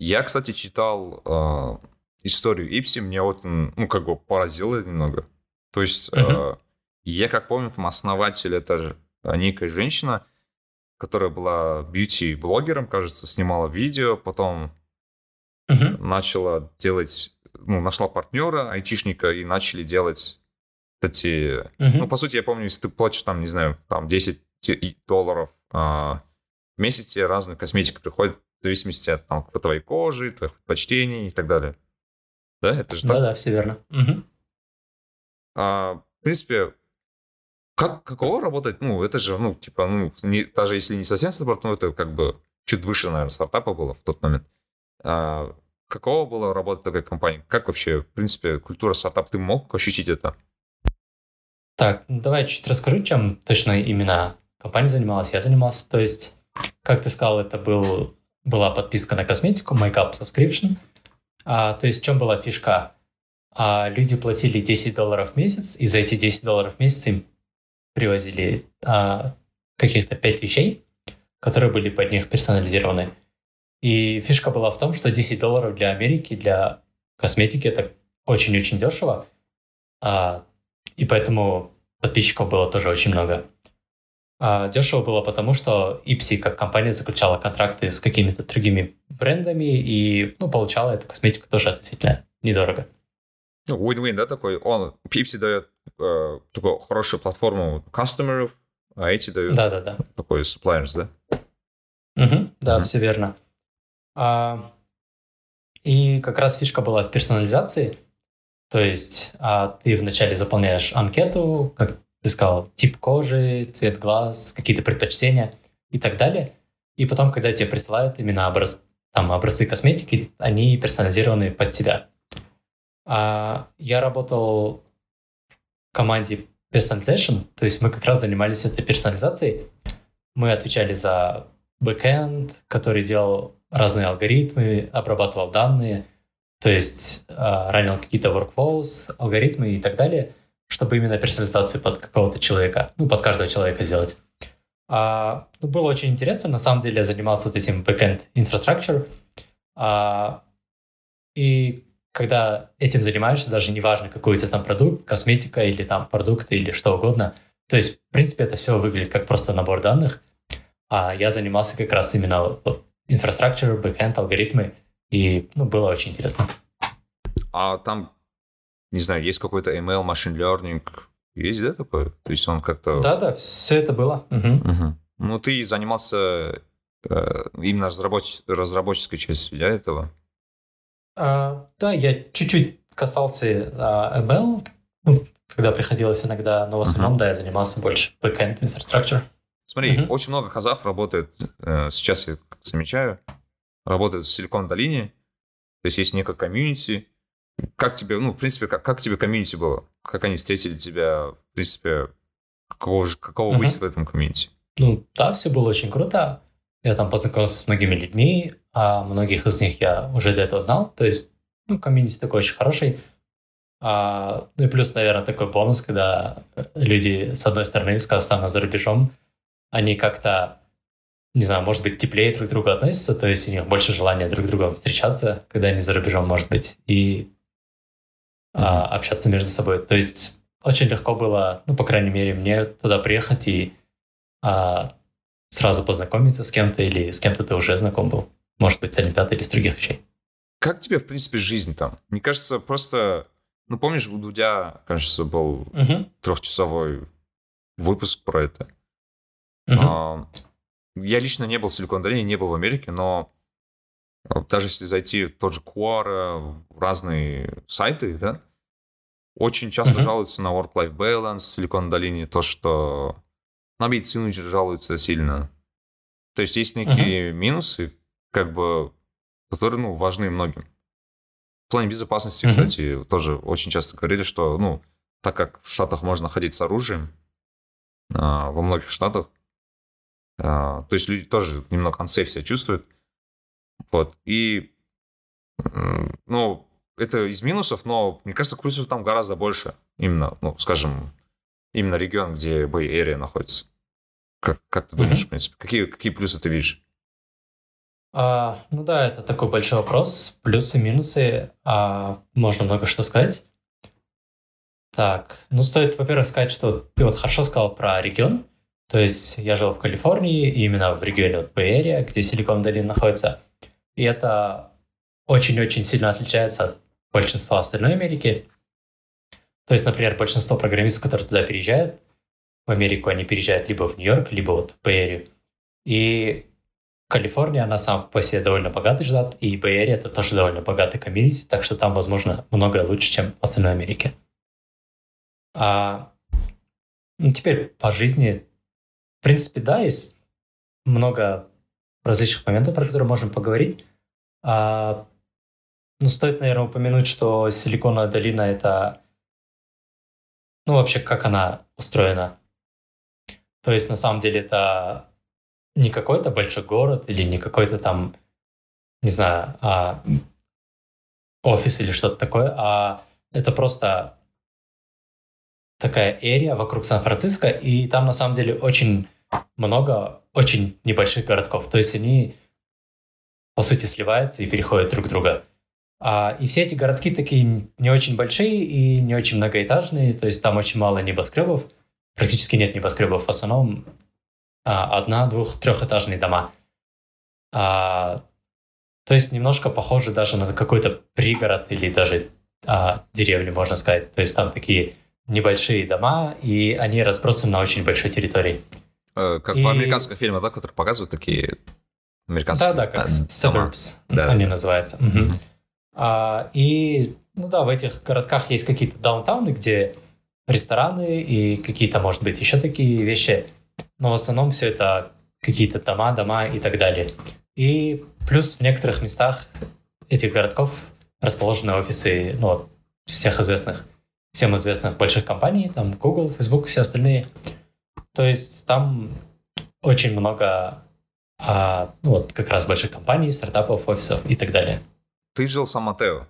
Я, кстати, читал э, историю Ипси, мне вот, ну, как бы поразило немного. То есть, э, Мгм. я, как помню, там основатель, это же э, некая женщина, которая была бьюти-блогером, кажется, снимала видео, потом Мгм. начала делать, ну, нашла партнера, айтишника, и начали делать эти... Мгм. Ну, по сути, я помню, если ты платишь там, не знаю, там 10 те- и- долларов а, в месяц, тебе разная косметика приходит в зависимости от там, твоей кожи, твоих предпочтений и так далее. Да, это же так? Да-да, все верно. Мгм. А, в принципе, как, каково работать? Ну, это же, ну, типа, ну, не- даже если не совсем стартап, ну, это как бы чуть выше, наверное, стартапа было в тот момент. А, каково было работать в такой компании? Как вообще, в принципе, культура стартап, ты мог ощутить это? Так, ну давай чуть расскажу, чем точно именно компания занималась. Я занимался, то есть, как ты сказал, это был, была подписка на косметику, Makeup Subscription. А, то есть, в чем была фишка? А, люди платили 10 долларов в месяц, и за эти 10 долларов в месяц им привозили а, каких-то 5 вещей, которые были под них персонализированы. И фишка была в том, что 10 долларов для Америки, для косметики это очень-очень дешево. А, и поэтому подписчиков было тоже очень много. А, дешево было потому, что Ipsy как компания заключала контракты с какими-то другими брендами и ну, получала эту косметику тоже относительно недорого. Ну, win-win, да, такой? Он, Pepsi дает э, такую хорошую платформу кастомеров, а эти дают Да-да-да. такой suppliers, да? Мгм, да, Мгм. все верно. А, и как раз фишка была в персонализации. То есть а, ты вначале заполняешь анкету, как ты сказал, тип кожи, цвет глаз, какие-то предпочтения. и так далее. И потом, когда тебе присылают именно образ, там, образцы косметики, они персонализированы под тебя. А я работал в команде Personalization, то есть мы как раз занимались этой персонализацией. Мы отвечали за бэкэнд, который делал разные алгоритмы, обрабатывал данные, то есть э, ранил какие-то workflows, алгоритмы и так далее, чтобы именно персонализацию под какого-то человека, ну, под каждого человека сделать. А, ну, было очень интересно, на самом деле я занимался вот этим backend infrastructure, а, и когда этим занимаешься, даже неважно, какой у тебя там продукт, косметика или там продукты или что угодно, то есть, в принципе, это все выглядит как просто набор данных, а я занимался как раз именно infrastructure, backend, алгоритмы, и ну, было очень интересно. А там, не знаю, есть какой-то ML, machine learning, есть, да, такое? То есть он как-то... Да-да, все это было. Угу. Угу. Ну, ты занимался э, именно разрабоч... разработческой частью, да, этого? А, да, я чуть-чуть касался а, ML, ну, когда приходилось иногда, но в основном, uh-huh. да, я занимался больше backend infrastructure. Смотри, uh-huh. очень много казах работает, э, сейчас я замечаю, работает в Silicon Долине, то есть есть некое комьюнити. Как тебе, ну, в принципе, как, как тебе комьюнити было? Как они встретили тебя, в принципе, какого, же, какого uh-huh. быть в этом комьюнити? Ну, да, все было очень круто. Я там познакомился с многими людьми, а многих из них я уже до этого знал. То есть, ну, комьюнити такой очень хороший. А, ну и плюс, наверное, такой бонус, когда люди, с одной стороны, из Казахстана за рубежом, они как-то, не знаю, может быть, теплее друг к другу относятся, то есть у них больше желания друг с другом встречаться, когда они за рубежом, может быть, и mm-hmm. а, общаться между собой. То есть очень легко было, ну, по крайней мере, мне туда приехать и а, сразу познакомиться с кем-то или с кем-то ты уже знаком был. Может быть, с Олимпиадой или с других вещей. Как тебе, в принципе, жизнь там? Мне кажется, просто... Ну, помнишь, у Дудя, кажется, был uh трехчасовой выпуск про это. uh А, я лично не был в Силикон Долине, не был в Америке, но даже если зайти в тот же Quora, в разные сайты, да, очень часто uh жалуются на work-life balance в Силикон Долине, то, что на медицину жалуются сильно. То есть есть некие uh-huh. минусы, как бы, которые, ну, важны многим. В плане безопасности, uh-huh. кстати, тоже очень часто говорили, что, ну, так как в Штатах можно ходить с оружием, а, во многих Штатах, а, то есть люди тоже немного unsafe себя чувствуют. Вот, и, ну, это из минусов, но, мне кажется, плюсов там гораздо больше. Именно, ну, скажем, именно регион, где Bay Area находится. Как, как ты думаешь, mm-hmm. в принципе, какие, какие плюсы ты видишь? А, ну да, это такой большой вопрос. Плюсы, минусы. А, можно много что сказать. Так, ну стоит, во-первых, сказать, что ты вот хорошо сказал про регион. То есть я жил в Калифорнии, именно в регионе вот Bay Area, где Силикон Долина находится. И это очень-очень сильно отличается от большинства остальной Америки. То есть, например, большинство программистов, которые туда переезжают, в Америку они переезжают либо в Нью-Йорк, либо вот в Бэй И Калифорния, она сам по себе довольно богатый штат, и Бэй это тоже довольно богатый комьюнити, так что там, возможно, многое лучше, чем в остальной Америке. А, ну, теперь по жизни, в принципе, да, есть много различных моментов, про которые можем поговорить. А, ну, стоит, наверное, упомянуть, что Силиконовая долина — это ну, вообще, как она устроена. То есть, на самом деле, это не какой-то большой город или не какой-то там, не знаю, а, офис или что-то такое, а это просто такая эрия вокруг Сан-Франциско, и там на самом деле очень много очень небольших городков. То есть они, по сути, сливаются и переходят друг друга. А, и все эти городки такие не очень большие и не очень многоэтажные, то есть там очень мало небоскребов, практически нет небоскребов, в основном а, одна, двух, трехэтажные дома. А, то есть немножко похоже даже на какой-то пригород или даже а, деревню, можно сказать. То есть там такие небольшие дома, и они разбросаны на очень большой территории. Э, как и... в американских фильмах, да, которые показывают такие американские Да-да, как suburbs да. они называются. Угу. А, и, ну да, в этих городках есть какие-то даунтауны, где рестораны и какие-то, может быть, еще такие вещи. Но в основном все это какие-то дома, дома и так далее. И плюс в некоторых местах этих городков расположены офисы ну, вот, всех известных, всем известных больших компаний, там Google, Facebook, все остальные. То есть там очень много а, ну, вот как раз больших компаний, стартапов, офисов и так далее. Ты жил в Сан-Матео?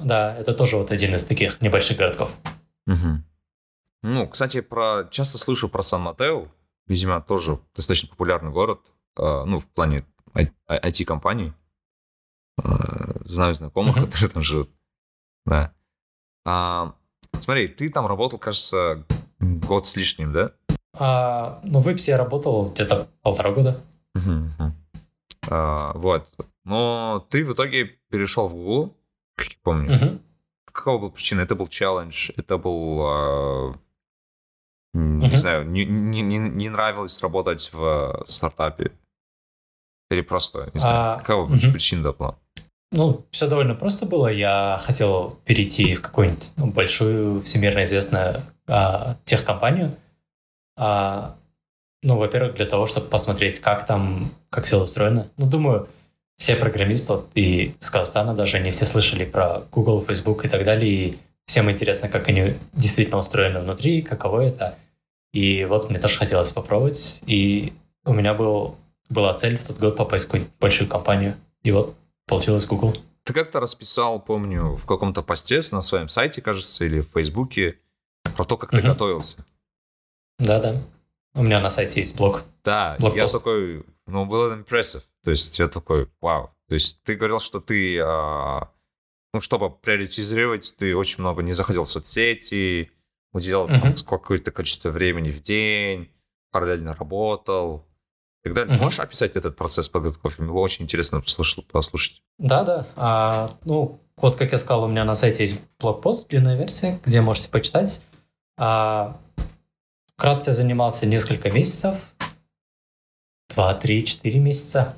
Да, это тоже вот один из таких небольших городков. Угу. Ну, кстати, про часто слышу про Сан-Матео. Видимо, тоже достаточно популярный город, э, ну, в плане IT-компаний. Э, знаю знакомых, которые там живут. Да. А, смотри, ты там работал, кажется, год с лишним, да? А, ну, в Ипсе я работал где-то полтора года. Uh-huh, А, вот. Но ты в итоге перешел в Google, как я помню. Uh-huh. Какова была причина? Это был челлендж, это был... А, не uh-huh. знаю, не, не, не, не нравилось работать в стартапе? Или просто, не знаю, а, какова uh-huh. причина была? Ну, все довольно просто было. Я хотел перейти в какую-нибудь ну, большую, всемирно известную а, техкомпанию. А, ну, во-первых, для того, чтобы посмотреть, как там, как все устроено. Ну, думаю, все программисты, вот, и с Казахстана даже, не все слышали про Google, Facebook и так далее, и всем интересно, как они действительно устроены внутри, каково это. И вот мне тоже хотелось попробовать, и у меня был, была цель в тот год попасть в какую-нибудь большую компанию. И вот получилось Google. Ты как-то расписал, помню, в каком-то посте на своем сайте, кажется, или в Фейсбуке, про то, как ты готовился. Да-да. У меня на сайте есть блог. Да, я такой, ну, был impressive. То есть я такой, вау. То есть ты говорил, что ты, а, ну, чтобы приоритизировать, ты очень много не заходил в соцсети, уделял uh-huh. какое-то количество времени в день, параллельно работал и так далее. Uh-huh. Можешь описать этот процесс подготовки? Мне было очень интересно послушать. Да-да. А, ну, вот, как я сказал, у меня на сайте есть блокпост, длинная версия, где можете почитать. А, вкратце занимался несколько месяцев. Два, три, четыре месяца.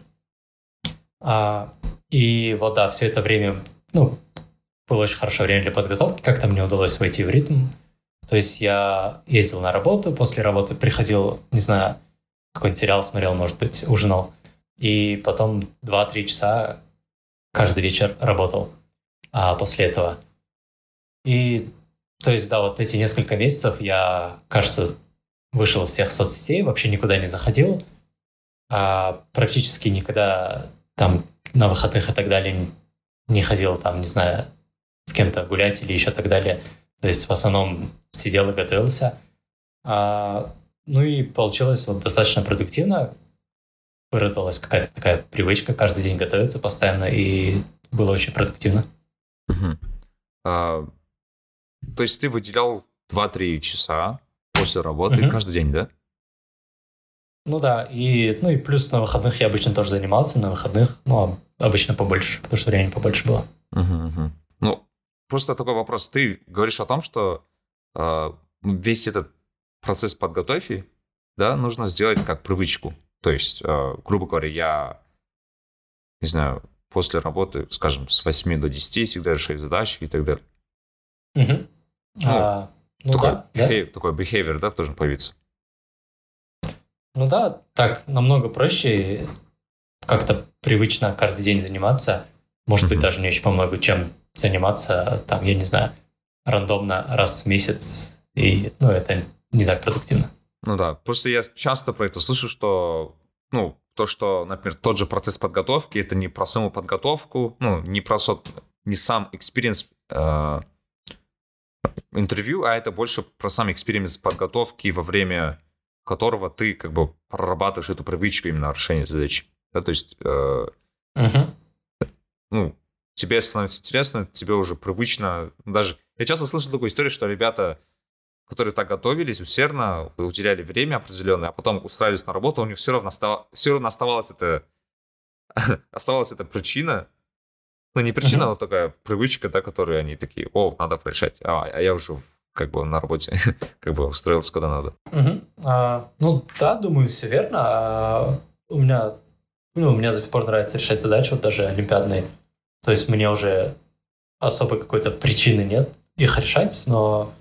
А, и вот, да, все это время, ну, было очень хорошее время для подготовки. Как-то мне удалось войти в ритм. То есть я ездил на работу, после работы приходил, не знаю, какой-нибудь сериал смотрел, может быть, ужинал. И потом 2-3 часа каждый вечер работал а после этого. И, то есть, да, вот эти несколько месяцев я, кажется, вышел из всех соцсетей, вообще никуда не заходил, а практически никогда там на выходных и так далее не ходил там, не знаю, с кем-то гулять или еще так далее. То есть в основном сидел и готовился. А, ну и получилось вот достаточно продуктивно. Выработалась какая-то такая привычка каждый день готовиться постоянно, и было очень продуктивно. Угу. А, то есть ты выделял 2-3 часа после работы угу. каждый день, да? Ну да, и, ну и плюс на выходных я обычно тоже занимался, на выходных, ну, обычно побольше, потому что времени побольше было. Угу, угу. Ну, просто такой вопрос. Ты говоришь о том, что э, весь этот процесс подготовки, да, нужно сделать как привычку. То есть, э, грубо говоря, я, не знаю, после работы, скажем, с 8 до 10 всегда решаю задачи и так далее. Угу. Ну, а, ну такой, да, behavior, да. такой behavior, да, должен появиться. Ну да, так намного проще как-то привычно каждый день заниматься. Может быть, даже не очень по много чем заниматься, там, я не знаю, рандомно раз в месяц. И, ну, это не так продуктивно. Ну да, просто я часто про это слышу, что, ну, то, что, например, тот же процесс подготовки, это не про саму подготовку, ну, не про не сам experience э, интервью, а это больше про сам experience подготовки, во время которого ты как бы прорабатываешь эту привычку именно решения задачи. Да, то есть, э, uh-huh. ну, тебе становится интересно, тебе уже привычно, даже... Я часто слышал такую историю, что ребята которые так готовились усердно, уделяли время определенное, а потом устраивались на работу, у них все равно, остав... все равно оставалась эта... (laughs) оставалась эта причина, ну, не причина, но такая привычка, да, которую они такие, о, надо порешать, а, а я уже как бы на работе (laughs) как бы устроился, когда надо. А, ну, да, думаю, все верно. А, у меня, ну, мне до сих пор нравится решать задачи, вот даже олимпиадные. То есть мне уже особо какой-то причины нет их решать, но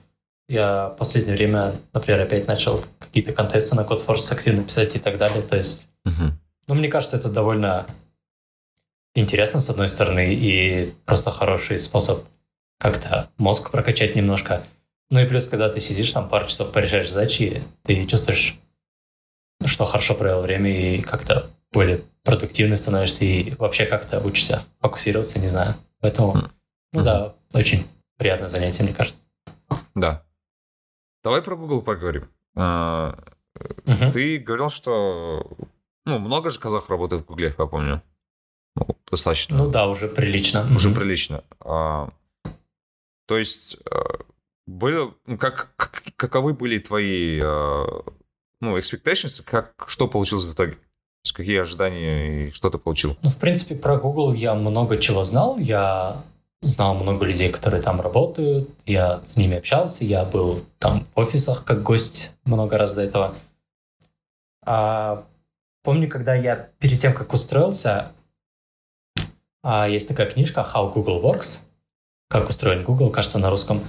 Я в последнее время, например, опять начал какие-то контесты на CodeForce активно писать и так далее. То есть, ну, мне кажется, это довольно интересно, с одной стороны, и просто хороший способ как-то мозг прокачать немножко. Ну и плюс, когда ты сидишь там пару часов, порешаешь задачи, ты чувствуешь, что хорошо провел время и как-то более продуктивный становишься и вообще как-то учишься фокусироваться, не знаю. Поэтому, ну да, очень приятное занятие, мне кажется. Да. Давай про Google поговорим. Мгм. Ты говорил, что ну, много же казахов работает в Гугле, я помню. Ну, достаточно. Ну да, уже прилично. Уже Мгм. прилично. А, то есть, а, были, ну, как, как- каковы были твои а, ну, expectations, как, что получилось в итоге? То есть, какие ожидания и что ты получил? Ну, в принципе, про Google я много чего знал. Я знал много людей, которые там работают. Я с ними общался. Я был там в офисах как гость много раз до этого. А, помню, когда я перед тем, как устроился, а, есть такая книжка «How Google Works», как устроен Google, кажется, на русском.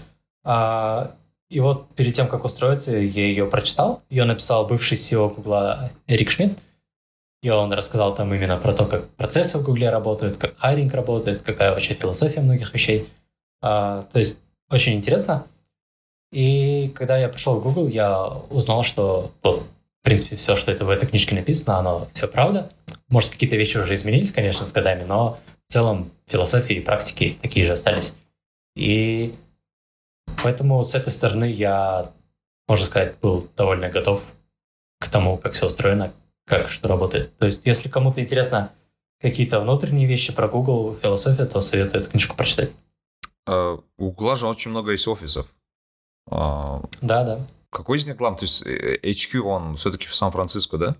А, и вот перед тем, как устроиться, я ее прочитал. Ее написал бывший CEO Google Эрик Шмидт. И он рассказал там именно про то, как процессы в Гугле работают, как хайринг работает, какая вообще философия многих вещей. А, то есть очень интересно. И когда я пришел в Google, я узнал, что, вот, в принципе, все, что это в этой книжке написано, оно все правда. Может, какие-то вещи уже изменились, конечно, с годами, но в целом философии и практики такие же остались. И поэтому с этой стороны я, можно сказать, был довольно готов к тому, как все устроено, как что работает. То есть, если кому-то интересно какие-то внутренние вещи про Google, философия, то советую эту книжку прочитать. У Гугла же очень много есть офисов. А, Да, да. какой из них главный? То есть, э, HQ, он все-таки в Сан-Франциско, да?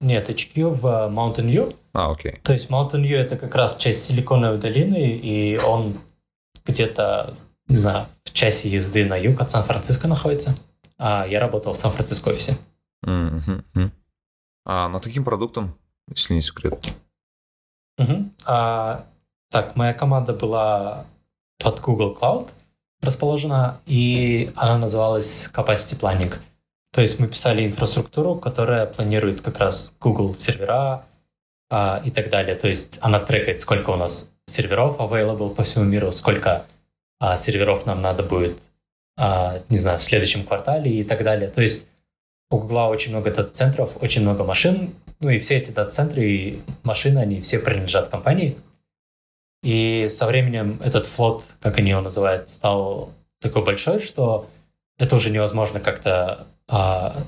Нет, HQ в э, Mountain View. А, окей. То есть Mountain View это как раз часть Силиконовой долины, и он где-то, не знаю, в часе езды на юг от Сан-Франциско находится. А я работал в Сан-Франциско офисе. Мгм. А над каким продуктом, если не секрет? Мгм. А, так, моя команда была под Google Cloud расположена, и она называлась Capacity Planning. То есть мы писали инфраструктуру, которая планирует как раз Google сервера а, и так далее. То есть она трекает, сколько у нас серверов available по всему миру, сколько а, серверов нам надо будет, а, не знаю, в следующем квартале и так далее. То есть у Google очень много дата-центров, очень много машин, ну и все эти дата-центры и машины, они все принадлежат компании. И со временем этот флот, как они его называют, стал такой большой, что это уже невозможно как-то а,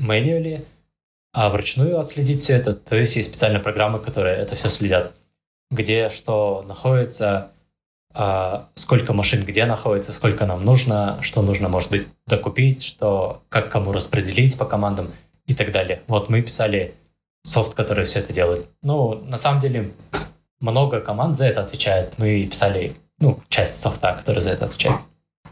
manually, а вручную отследить все это. То есть есть специальные программы, которые это все следят. Где что находится, а, сколько машин где находится, сколько нам нужно, что нужно, может быть, докупить, что, как кому распределить по командам и так далее. Вот мы писали софт, который все это делает. Ну, на самом деле, много команд за это отвечает. Мы писали, ну, часть софта, которая за это отвечает.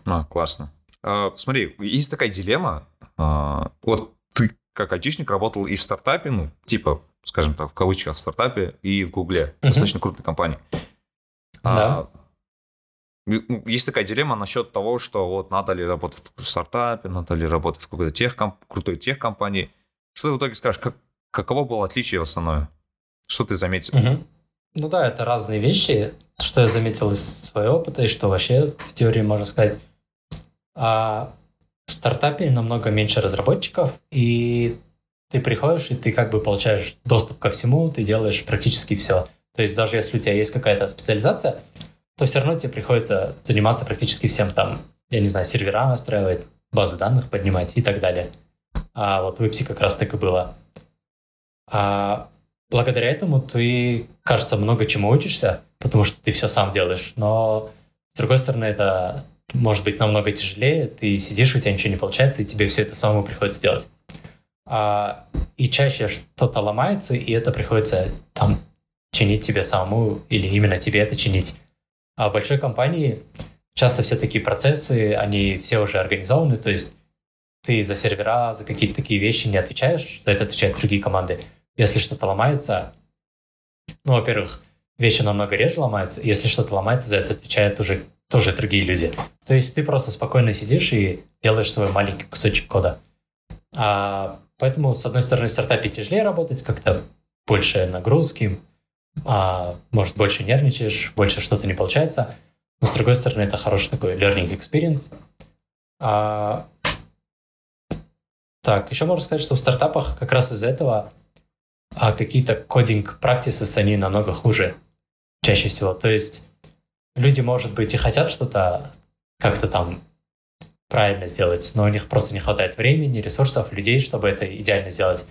А, классно. А, смотри, есть такая дилемма. А, вот ты как айтишник работал и в стартапе, ну, типа, скажем так, в кавычках стартапе, и в Гугле, Мгм. достаточно крупной компании. А, Да. ну, Есть такая дилемма насчет того, что вот надо ли работать в стартапе, надо ли работать в какой-то тех, крутой техкомпании. Что ты в итоге скажешь? Как, каково было отличие основное? Что ты заметил? Мгм. Ну да, это разные вещи, что я заметил из своего опыта, и что вообще в теории можно сказать. А в стартапе намного меньше разработчиков, и ты приходишь, и ты как бы получаешь доступ ко всему, ты делаешь практически все. То есть даже если у тебя есть какая-то специализация, то все равно тебе приходится заниматься практически всем там, я не знаю, сервера настраивать, базы данных поднимать и так далее. А вот в Ipsy как раз так и было. А благодаря этому ты, кажется, много чему учишься, потому что ты все сам делаешь. Но, с другой стороны, это может быть намного тяжелее. Ты сидишь, у тебя ничего не получается, и тебе все это самому приходится делать. А, и чаще что-то ломается, и это приходится там чинить тебе самому, или именно тебе это чинить. А в большой компании часто все такие процессы, они все уже организованы, то есть ты за сервера, за какие-то такие вещи не отвечаешь, за это отвечают другие команды. Если что-то ломается, ну, во-первых, вещи намного реже ломаются, если что-то ломается, за это отвечают уже тоже другие люди. То есть ты просто спокойно сидишь и делаешь свой маленький кусочек кода. А, поэтому, с одной стороны, в стартапе тяжелее работать, как-то больше нагрузки, а, может, больше нервничаешь, больше что-то не получается. Но, с другой стороны, это хороший такой learning experience. А, так, еще можно сказать, что в стартапах как раз из-за этого а, какие-то кодинг practices, они намного хуже чаще всего. То есть люди, может быть, и хотят что-то как-то там правильно сделать, но у них просто не хватает времени, ресурсов, людей, чтобы это идеально сделать.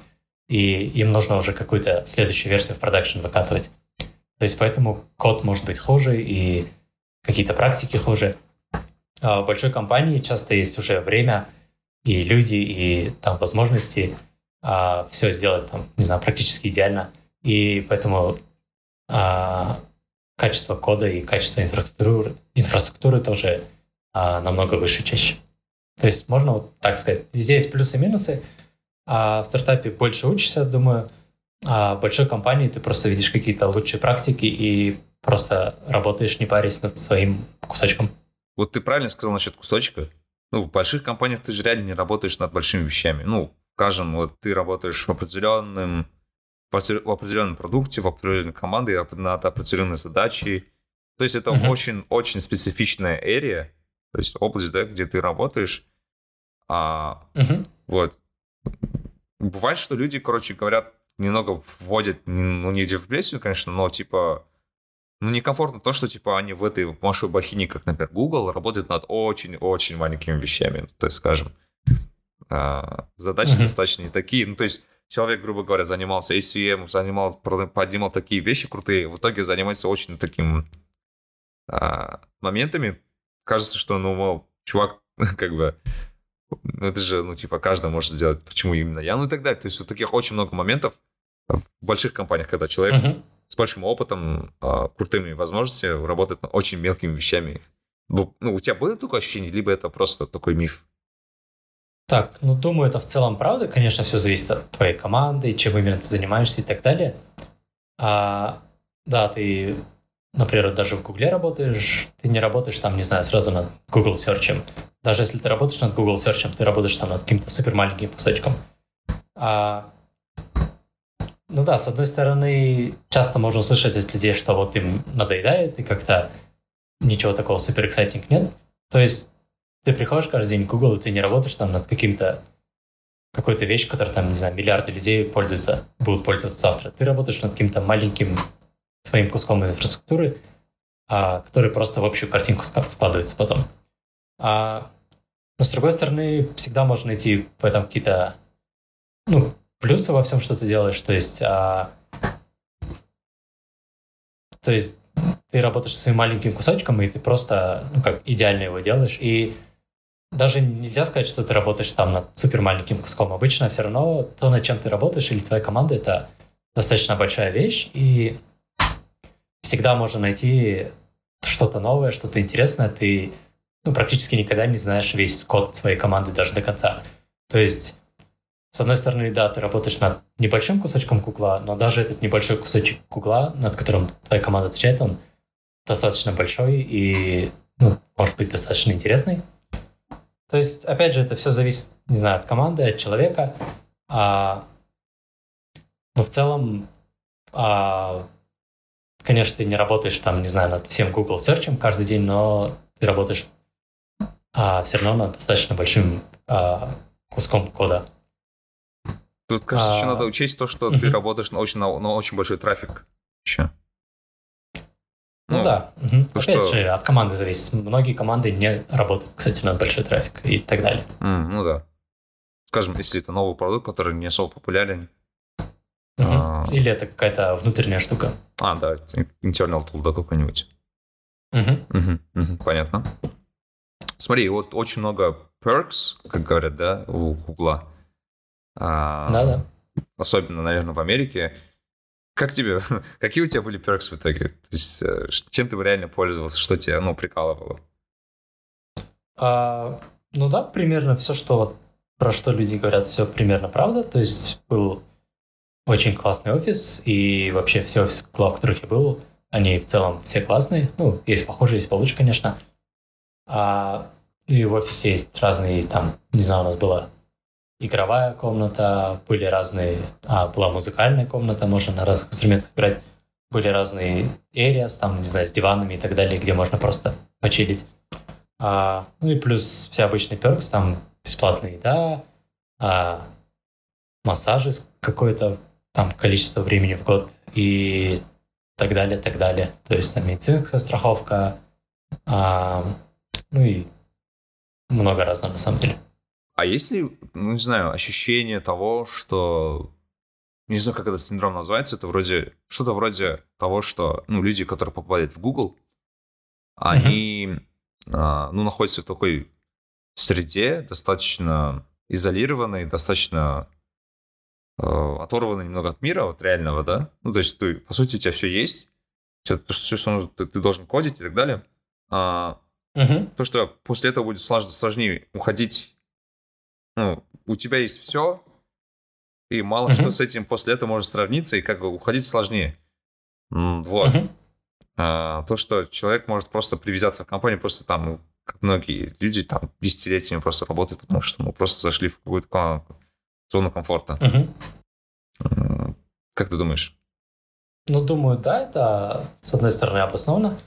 И им нужно уже какую-то следующую версию в продакшн выкатывать. То есть поэтому код может быть хуже и какие-то практики хуже. А в большой компании часто есть уже время и люди, и там возможности а, все сделать там, не знаю, практически идеально. И поэтому а, качество кода и качество инфраструктуры, инфраструктуры тоже а, намного выше чаще. То есть можно вот так сказать, везде есть плюсы и минусы. А в стартапе больше учишься, думаю, а в большой компании ты просто видишь какие-то лучшие практики и просто работаешь, не парясь над своим кусочком. Вот ты правильно сказал насчет кусочка. Ну, в больших компаниях ты же реально не работаешь над большими вещами. Ну, скажем, вот ты работаешь в определенном в определенном продукте, в определенной команде, над определенной задачей. То есть это очень-очень uh-huh. специфичная area, то есть область, да, где ты работаешь. А, uh-huh. Вот. Бывает, что люди, короче, говорят, немного вводят, ну, не депрессию, конечно, но, типа, ну, некомфортно то, что, типа, они в этой большой бахине, как, например, Google, работают над очень-очень маленькими вещами. То есть, скажем, а, задачи uh-huh. достаточно не такие. Ну, то есть, человек, грубо говоря, занимался ACM, занимал, поднимал такие вещи крутые, в итоге занимается очень таким а, моментами. Кажется, что, ну, мол, чувак, (laughs) как бы, ну, это же, ну, типа, каждый может сделать, почему именно я, ну и так далее. То есть, вот таких очень много моментов в больших компаниях, когда человек uh-huh. с большим опытом, а, крутыми возможностями работает над очень мелкими вещами. Ну, у тебя было такое ощущение, либо это просто такой миф? Так, ну думаю, это в целом правда. Конечно, все зависит от твоей команды, чем именно ты занимаешься и так далее. А, да, ты, например, даже в Гугле работаешь, ты не работаешь там, не знаю, сразу над Google Search. Даже если ты работаешь над Google Search, ты работаешь там над каким-то супер маленьким кусочком. А, ну да, с одной стороны, часто можно услышать от людей, что вот им надоедает, и как-то ничего такого супер exciting нет. То есть ты приходишь каждый день в Google, и ты не работаешь там над каким-то какой-то вещь, которой там, не знаю, миллиарды людей пользуются, будут пользоваться завтра. Ты работаешь над каким-то маленьким своим куском инфраструктуры, а, который просто в общую картинку складывается потом. А, но с другой стороны, всегда можно найти в этом какие-то ну, плюсы во всем, что ты делаешь. То есть, а, то есть ты работаешь своим маленьким кусочком, и ты просто, ну как, идеально его делаешь. И даже нельзя сказать, что ты работаешь там над супер маленьким куском. Обычно все равно то, над чем ты работаешь, или твоя команда, это достаточно большая вещь, и всегда можно найти что-то новое, что-то интересное. Ты ну, практически никогда не знаешь весь код своей команды даже до конца. То есть, с одной стороны, да, ты работаешь над небольшим кусочком кугла, но даже этот небольшой кусочек кугла, над которым твоя команда отвечает, он достаточно большой и, ну, может быть, достаточно интересный. То есть, опять же, это все зависит, не знаю, от команды, от человека. А, но в целом, а, конечно, ты не работаешь там, не знаю, над всем Google Search каждый день, но ты работаешь а, все равно над достаточно большим а, куском кода. Тут, кажется, а... еще надо учесть то, что ты работаешь на очень, на, на очень большой трафик еще. Ну, ну да. Угу. Опять что... же, от команды зависит. Многие команды не работают, кстати, на большой трафик и так далее. Mm, ну да. Скажем, если это новый продукт, который не особо популярен. Угу. А... Или это какая-то внутренняя штука. А, да, internal tool, да, какой-нибудь. Угу. Угу. Угу. Понятно. Смотри, вот очень много perks, как говорят, да, у Гугла. А, Да-да. Особенно, наверное, в Америке как тебе, (laughs) какие у тебя были перкс в итоге? То есть, э, чем ты реально пользовался, что тебя, ну, прикалывало? А, ну да, примерно все, что вот про что люди говорят, все примерно правда. То есть был очень классный офис, и вообще все офисы, в которых я был, они в целом все классные. Ну, есть похожие, есть получше, конечно. А, ну и в офисе есть разные там, не знаю, у нас была игровая комната, были разные, а, была музыкальная комната, можно на разных инструментах играть, были разные areas, там, не знаю, с диванами и так далее, где можно просто почилить. А, ну и плюс все обычные перкс, там бесплатная еда, а, массажи какое-то там количество времени в год и так далее, так далее. То есть там медицинская страховка, а, ну и много разного на самом деле. А есть ли, ну, не знаю, ощущение того, что... Не знаю, как этот синдром называется, это вроде... Что-то вроде того, что, ну, люди, которые попадают в Google, они, а, ну, находятся в такой среде, достаточно изолированной, достаточно э, оторванной немного от мира, вот реального, да? Ну, то есть, ты, по сути, у тебя все есть, все, то, что, что ты, ты должен кодить и так далее. А, Мгм. то, что после этого будет слож- сложнее уходить. Ну, у тебя есть все, и мало Мгм. что с этим после этого может сравниться, и как бы уходить сложнее. Вот. Мгм. А, то, что человек может просто привязаться в компанию, просто там, ну, как многие люди там десятилетиями просто работают, потому что мы просто зашли в какую-то ка- зону комфорта. М, Как ты думаешь? Ну, думаю, да, это, с одной стороны, обосновано.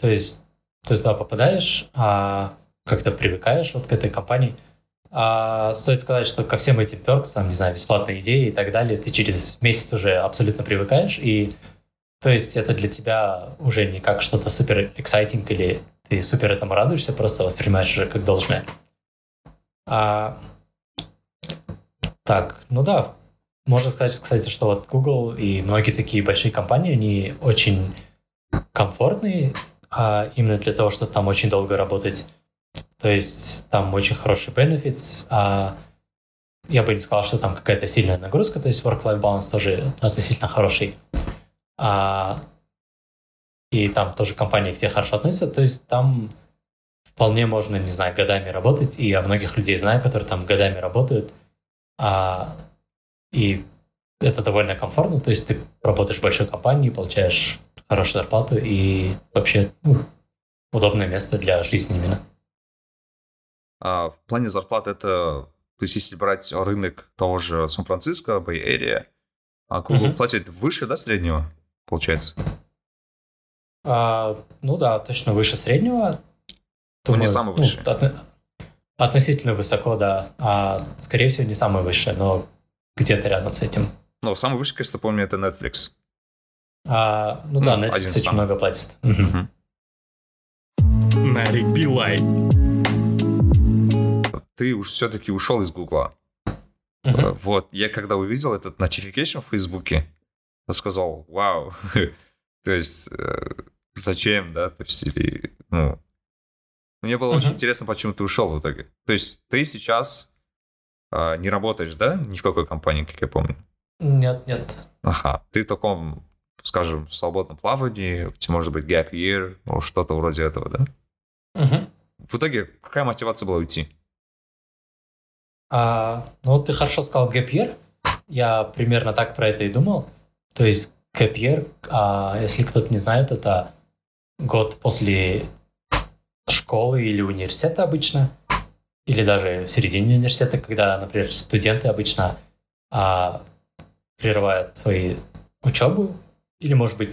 То есть ты туда попадаешь, а как-то привыкаешь вот к этой компании. А стоит сказать, что ко всем этим перкс, там, не знаю, бесплатные идеи и так далее, ты через месяц уже абсолютно привыкаешь, и то есть это для тебя уже не как что-то супер exciting или ты супер этому радуешься, просто воспринимаешь уже как должное. А, так, ну да, можно сказать, кстати, что вот Google и многие такие большие компании, они очень комфортные, а именно для того, чтобы там очень долго работать. То есть там очень хороший benefits, а я бы не сказал, что там какая-то сильная нагрузка, то есть work-life balance тоже относительно хороший. А, и там тоже компании к тебе хорошо относятся, то есть там вполне можно, не знаю, годами работать, и я многих людей знаю, которые там годами работают, а, и это довольно комфортно, то есть ты работаешь в большой компании, получаешь хорошую зарплату и вообще ну, удобное место для жизни именно. А, в плане зарплат это, то есть если брать рынок того же Сан-Франциско, Бэй-Эрия, а Google Мгм. платит выше, да, среднего, получается? А, ну да, точно выше среднего. Ну, не самый высший. отно- относительно высоко, да. А, скорее всего, не самый высший, но где-то рядом с этим. Ну, самый высший, кажется, помню, это Netflix. А, ну, Ну, да, Netflix очень самых. много платит. Мгм. Мгм. На Ригби Лайф. Ты уж все-таки ушел из Гугла. Э, Вот, я когда увидел этот notification в Фейсбуке, я сказал, вау, (laughs) то есть, э, зачем, да, то есть, или, ну, мне было очень Мгм. интересно, почему ты ушел в итоге. То есть, ты сейчас а, не работаешь, да, ни в какой компании, как я помню? Нет, нет. Ага, ты в таком, скажем, свободном плавании, может быть gap year, ну, что-то вроде этого, да? Мгм. В итоге, какая мотивация была уйти? А, ну, ты хорошо сказал year. Я примерно так про это и думал. То есть year, а, если кто-то не знает, это год после школы или университета обычно, или даже в середине университета, когда, например, студенты обычно а, прерывают свои учебу, или, может быть,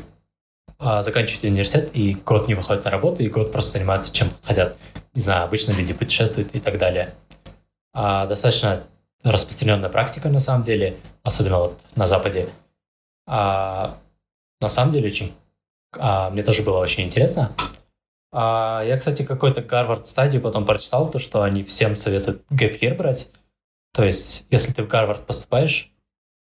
а, заканчивают университет и год не выходят на работу, и год просто занимаются чем хотят. Не знаю, обычно люди путешествуют и так далее. А, достаточно распространенная практика на самом деле, особенно вот на Западе. А, на самом деле очень, а, мне тоже было очень интересно. А, я, кстати, какой-то Гарвард стадию потом прочитал, то, что они всем советуют year брать. То есть, если ты в Гарвард поступаешь,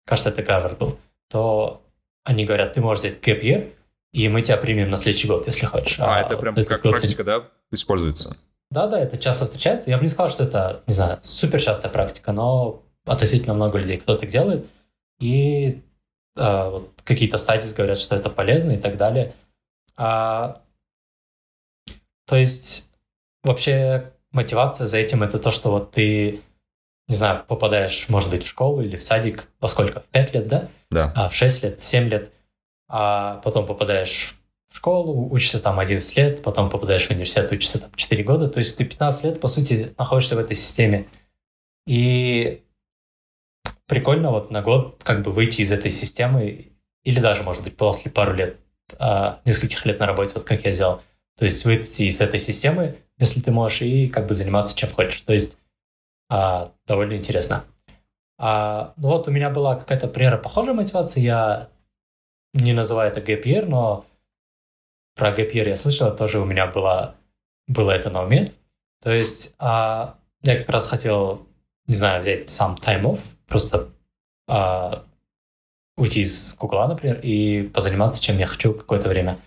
кажется, это Гарвард был, то они говорят, ты можешь взять year, и мы тебя примем на следующий год, если хочешь. А, это прям этот как практика, да, используется? Да, да, это часто встречается. Я бы не сказал, что это, не знаю, супер частая практика, но относительно много людей кто так делает. И а, вот какие-то стадии говорят, что это полезно и так далее. А, то есть вообще мотивация за этим это то, что вот ты, не знаю, попадаешь, может быть, в школу или в садик, во сколько? В 5 лет, да? Да. а, в 6 лет, 7 лет, а потом попадаешь в школу, учишься там 11 лет, потом попадаешь в университет, учишься там 4 года. То есть ты 15 лет, по сути, находишься в этой системе. И прикольно вот на год как бы выйти из этой системы, или даже, может быть, после пару лет, а, нескольких лет на работе, вот как я сделал. То есть выйти из этой системы, если ты можешь, и как бы заниматься чем хочешь. То есть а, довольно интересно. А, ну вот у меня была какая-то примерно похожая мотивация. Я не называю это gap но про year я слышал, тоже у меня было, было это на уме. То есть а, я как раз хотел, не знаю, взять сам off, просто а, уйти из Гугла, например, и позаниматься, чем я хочу какое-то время.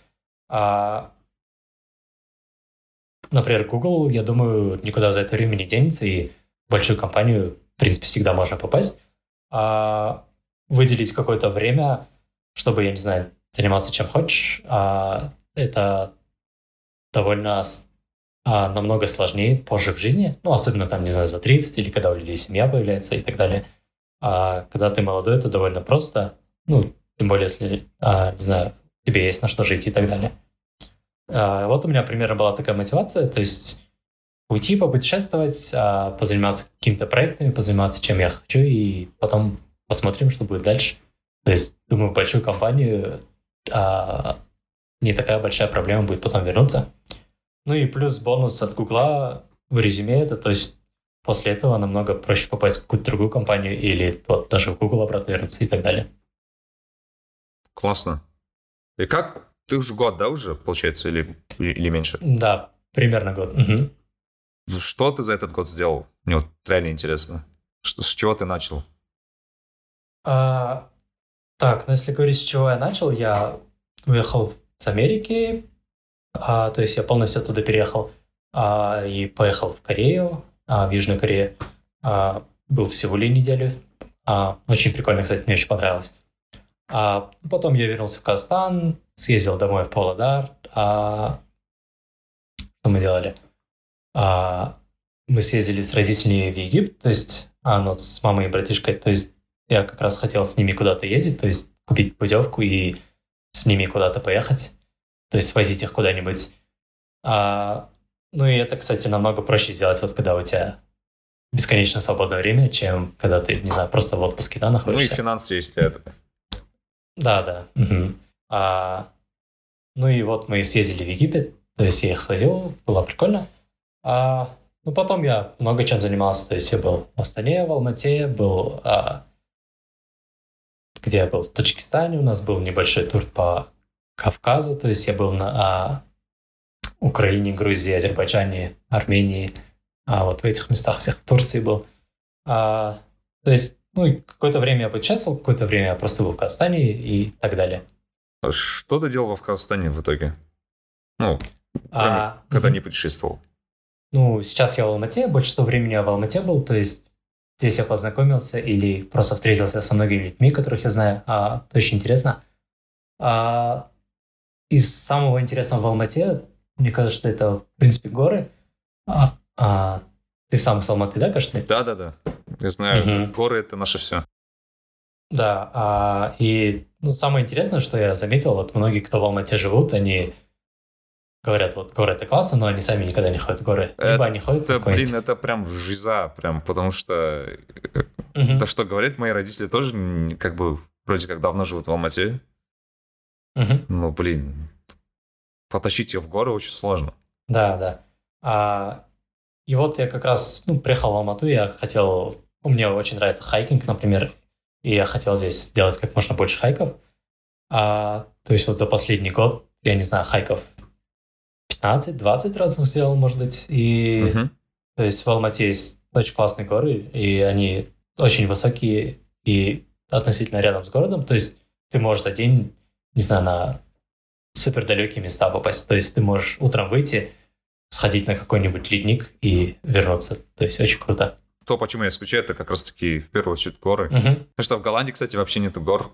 А, например, Google, я думаю, никуда за это время не денется, и большую компанию, в принципе, всегда можно попасть. А выделить какое-то время, чтобы, я не знаю, заниматься чем хочешь, а это довольно а, намного сложнее позже в жизни, ну, особенно там, не знаю, за 30 или когда у людей семья появляется и так далее. А когда ты молодой, это довольно просто, ну, тем более, если, а, не знаю, тебе есть на что жить и так далее. А, вот у меня примерно была такая мотивация, то есть уйти, попутешествовать, а, позаниматься какими-то проектами, позаниматься чем я хочу, и потом посмотрим, что будет дальше. То есть, думаю, в большую компанию а, не такая большая проблема будет потом вернуться. Ну и плюс бонус от Гугла в резюме это, то есть после этого намного проще попасть в какую-то другую компанию или вот даже в Google обратно вернуться и так далее. Классно. И как? Ты уже год, да, уже, получается, или, или меньше? Да, примерно год. Угу. Что ты за этот год сделал? Мне вот реально интересно. Что, с чего ты начал? А, так, ну если говорить, с чего я начал, я уехал с Америки, а, то есть я полностью оттуда переехал а, и поехал в Корею, а, в Южную Корею. А, был в Сеуле неделю. А, очень прикольно, кстати, мне очень понравилось. А, потом я вернулся в Казахстан, съездил домой в Павлодар. А, что мы делали? А, мы съездили с родителями в Египет, то есть а, ну, с мамой и братишкой. То есть я как раз хотел с ними куда-то ездить, то есть купить путевку и с ними куда-то поехать, то есть свозить их куда-нибудь. А, ну и это, кстати, намного проще сделать, вот когда у тебя бесконечно свободное время, чем когда ты, не знаю, просто в отпуске, да, находишься. Ну и финансы есть для этого. Да, да. Угу. А, ну и вот мы съездили в Египет, то есть я их свозил, было прикольно. А, ну потом я много чем занимался, то есть я был в Астане, в Алмате, был а, где я был в Таджикистане, у нас был небольшой тур по Кавказу, то есть я был на а, Украине, Грузии, Азербайджане, Армении, а вот в этих местах всех в Турции был. А, то есть, ну, какое-то время я путешествовал, какое-то время я просто был в Казахстане и так далее. Что ты делал в Казахстане в итоге? Ну, кроме, а, когда угу. не путешествовал. Ну, сейчас я в Алмате, большинство времени я в Алмате был, то есть здесь я познакомился или просто встретился со многими людьми, которых я знаю. А, очень интересно. А, из самого интересного в Алмате мне кажется, это, в принципе, горы. А, а, ты сам с Алматы, да, кажется? Да, да, да. Я знаю, угу. горы это наше все. Да, а, и ну, самое интересное, что я заметил, вот многие, кто в Алмате живут, они говорят, вот горы это классно, но они сами никогда не ходят в горы. Либо это, они ходят это, блин, это прям жиза, прям, потому что угу. то, что говорят мои родители, тоже как бы вроде как давно живут в Алмате. Угу. Ну, блин, потащить ее в горы очень сложно. Да, да. А, и вот я как раз ну, приехал в Алмату, я хотел... Мне очень нравится хайкинг, например, и я хотел здесь сделать как можно больше хайков. А, то есть вот за последний год, я не знаю, хайков 15-20 разных сделал, может быть. И uh-huh. то есть в Алмате есть очень классные горы, и они очень высокие и относительно рядом с городом. То есть ты можешь за день, не знаю, на супер далекие места попасть. То есть ты можешь утром выйти, сходить на какой-нибудь ледник и вернуться. То есть очень круто. То, почему я скучаю, это как раз-таки в первую очередь горы. Угу. Потому что в Голландии, кстати, вообще нету гор.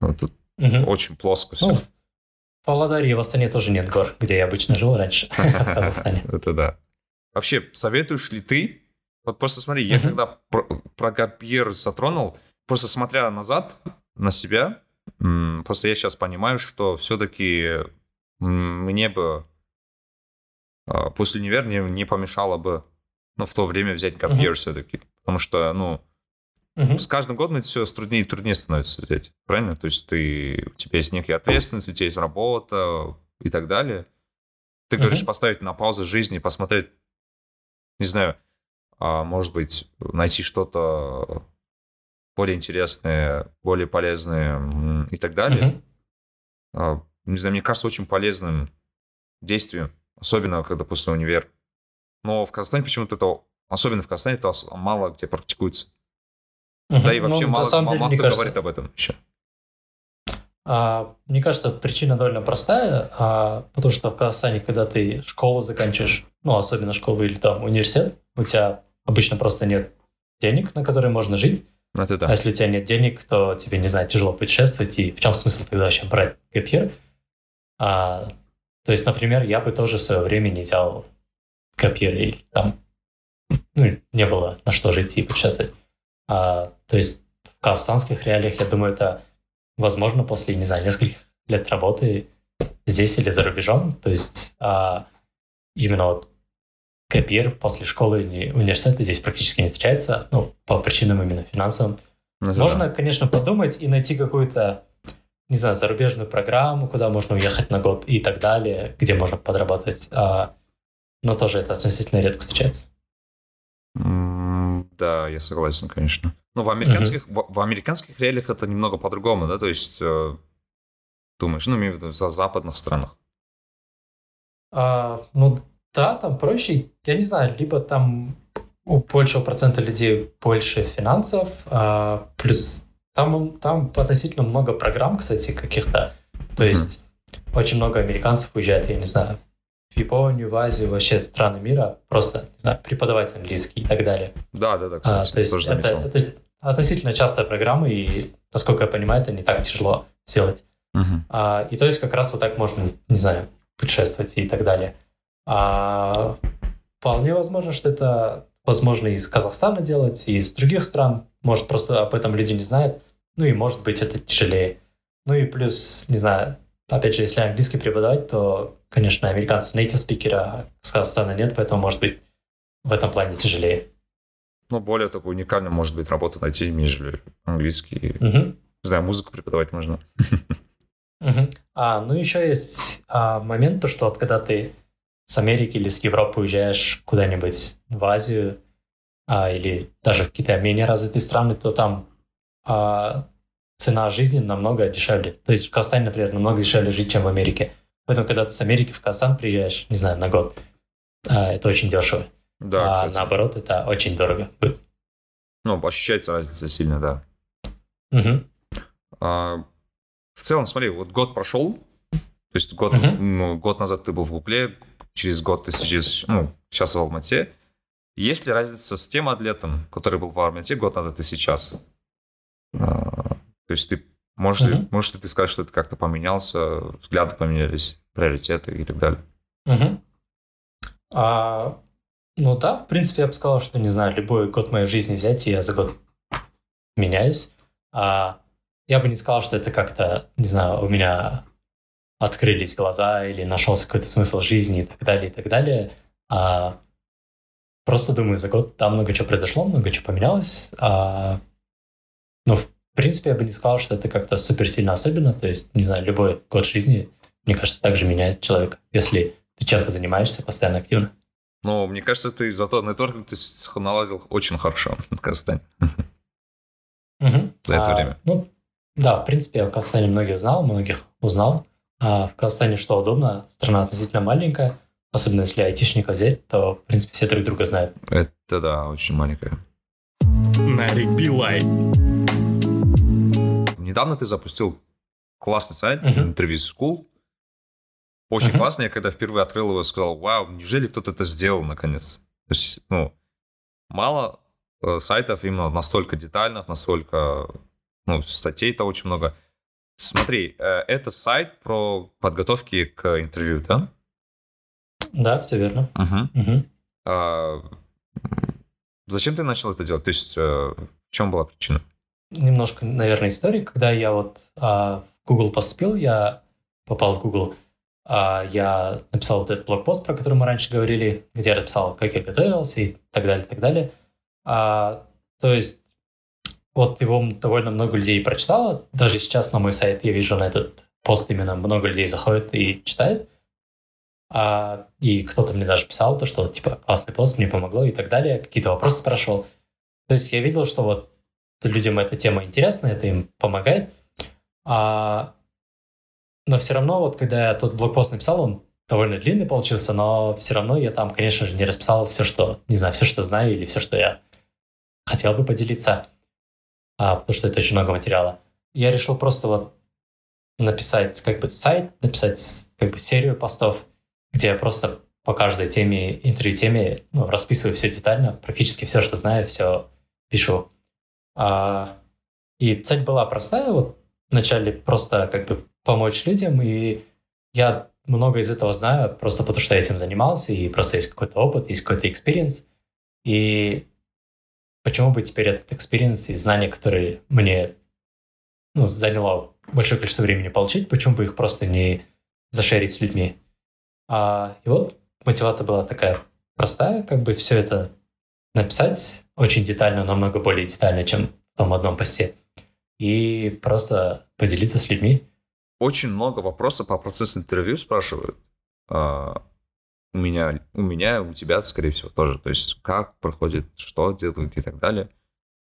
Ну, тут угу. очень плоско все. Ну, Павлодаре и в Астане тоже нет гор, где я обычно жил раньше, (laughs) в (laughs) Казахстане. Это да. Вообще, советуешь ли ты? Вот просто смотри, я когда про Гапьер затронул, просто смотря назад на себя, Просто я сейчас понимаю, что все-таки мне бы а, после универа не, не помешало бы, ну, в то время взять копьер uh-huh. все-таки. Потому что, ну, uh-huh. с каждым годом это все труднее и труднее становится взять. Правильно? То есть ты, у тебя есть некая ответственность, у тебя есть работа и так далее. Ты uh-huh. говоришь поставить на паузу жизни, посмотреть, не знаю, а, может быть, найти что-то более интересное, более полезное и так далее. Uh-huh. Не знаю, мне кажется, очень полезным действием особенно когда после универ. Но в Казахстане почему-то это, особенно в Казахстане, это мало где практикуется. Угу. Да и вообще ну, мало, мало, мало кто кажется, говорит об этом еще. А, мне кажется, причина довольно простая, а, потому что в Казахстане, когда ты школу заканчиваешь, ну, особенно школу или там университет, у тебя обычно просто нет денег, на которые можно жить. Это да. А если у тебя нет денег, то тебе, не знаю, тяжело путешествовать, и в чем смысл тогда вообще брать гэпьер? А, то есть, например, я бы тоже в свое время не взял копьер или там ну, не было на что жить и путешествовать. А, то есть в казахстанских реалиях, я думаю, это возможно после, не знаю, нескольких лет работы здесь или за рубежом. То есть а, именно вот копьер после школы или университета здесь практически не встречается, ну, по причинам именно финансовым. Ну, Можно, да. конечно, подумать и найти какую-то не знаю, зарубежную программу, куда можно уехать на год и так далее, где можно подрабатывать. А, но тоже это относительно редко встречается. Да, я согласен, конечно. Но в американских, uh-huh. в, в американских реалиях это немного по-другому, да? То есть, э, думаешь, ну, имею в виду, за западных странах. А, ну, да, там проще. Я не знаю, либо там у большего процента людей больше финансов, а, плюс там, там относительно много программ, кстати, каких-то. То есть mm-hmm. очень много американцев уезжает, я не знаю, в Японию, в Азию, вообще страны мира, просто, не знаю, преподавать английский и так далее. Да, да, да, кстати, а, то есть тоже это, это относительно частая программа, и, насколько я понимаю, это не так тяжело сделать. Uh-huh. А, и то есть как раз вот так можно, не знаю, путешествовать и так далее. А, вполне возможно, что это возможно из Казахстана делать, и из других стран. Может, просто об этом люди не знают. Ну и может быть это тяжелее. Ну и плюс, не знаю, опять же, если английский преподавать, то, конечно, американцы native спикера, с Казахстана нет, поэтому может быть в этом плане тяжелее. Ну, более такой уникальной может быть работу найти, нежели английский. Угу. Не знаю, музыку преподавать можно. (laughs) Угу. А, ну, еще есть а, момент, то, что вот когда ты с Америки или с Европы уезжаешь куда-нибудь в Азию а, или даже в какие-то менее развитые страны, то там а цена жизни намного дешевле. То есть в Казахстане, например, намного дешевле жить, чем в Америке. Поэтому, когда ты с Америки в Казахстан приезжаешь, не знаю, на год, а, это очень дешево. Да, а кстати. наоборот, это очень дорого. Ну, ощущается разница сильно, да. Угу. А, в целом, смотри, вот год прошел, то есть год, угу. ну, год назад ты был в Гугле, через год ты сейчас, ну, сейчас в Алмате. Есть ли разница с тем атлетом, который был в Алмате год назад и сейчас? А, то есть ты можешь, uh-huh. ли ты сказать, что это как-то поменялся, взгляды поменялись, приоритеты и так далее? Uh-huh. А, ну да, в принципе, я бы сказал, что, не знаю, любой год моей жизни взять, и я за год меняюсь. А, я бы не сказал, что это как-то, не знаю, у меня открылись глаза или нашелся какой-то смысл жизни и так далее, и так далее. А, просто думаю, за год там много чего произошло, много чего поменялось. А, ну, в принципе, я бы не сказал, что это как-то супер сильно особенно. То есть, не знаю, любой год жизни, мне кажется, также меняет человека, если ты чем-то занимаешься постоянно активно. Ну, мне кажется, ты зато нетворкинг ты наладил очень хорошо (laughs) в Казахстане. Угу. За это а, время. Ну, да, в принципе, я в Казахстане многих знал, многих узнал. А в Казахстане что удобно, страна относительно маленькая, особенно если айтишников взять, то, в принципе, все друг друга знают. Это да, очень маленькая. Нарик Билай недавно ты запустил классный сайт, uh-huh. Interview School. Очень uh-huh. классно. Я когда впервые открыл его, сказал, вау, неужели кто-то это сделал наконец? То есть, ну, мало э, сайтов именно настолько детальных, настолько, ну, статей-то очень много. Смотри, э, это сайт про подготовки к интервью, да? Да, все верно. Uh-huh. Uh-huh. А, зачем ты начал это делать? То есть, э, в чем была причина? Немножко, наверное, истории. Когда я вот а, в Google поступил, я попал в Google, а, я написал вот этот блокпост, про который мы раньше говорили, где я написал, как я готовился и так далее, так далее. А, то есть вот его довольно много людей прочитало. Даже сейчас на мой сайт я вижу на этот пост именно много людей заходит и читает. А, и кто-то мне даже писал то, что типа классный пост, мне помогло и так далее. Какие-то вопросы спрашивал. То есть я видел, что вот людям эта тема интересна, это им помогает. А, но все равно, вот когда я тот блокпост написал, он довольно длинный получился, но все равно я там, конечно же, не расписал все, что, не знаю, все, что знаю или все, что я хотел бы поделиться, а, потому что это очень много материала. Я решил просто вот написать как бы сайт, написать как бы серию постов, где я просто по каждой теме, интервью теме ну, расписываю все детально, практически все, что знаю, все пишу. А, и цель была простая, вот вначале просто как бы помочь людям, и я много из этого знаю, просто потому что я этим занимался, и просто есть какой-то опыт, есть какой-то experience, и почему бы теперь этот experience и знания, которые мне ну, заняло большое количество времени получить, почему бы их просто не зашерить с людьми. А, и вот мотивация была такая простая, как бы все это написать очень детально, намного более детально, чем в том одном посте, и просто поделиться с людьми. Очень много вопросов по процессу интервью спрашивают. А, у меня, у меня, у тебя, скорее всего, тоже. То есть, как проходит, что делают и так далее.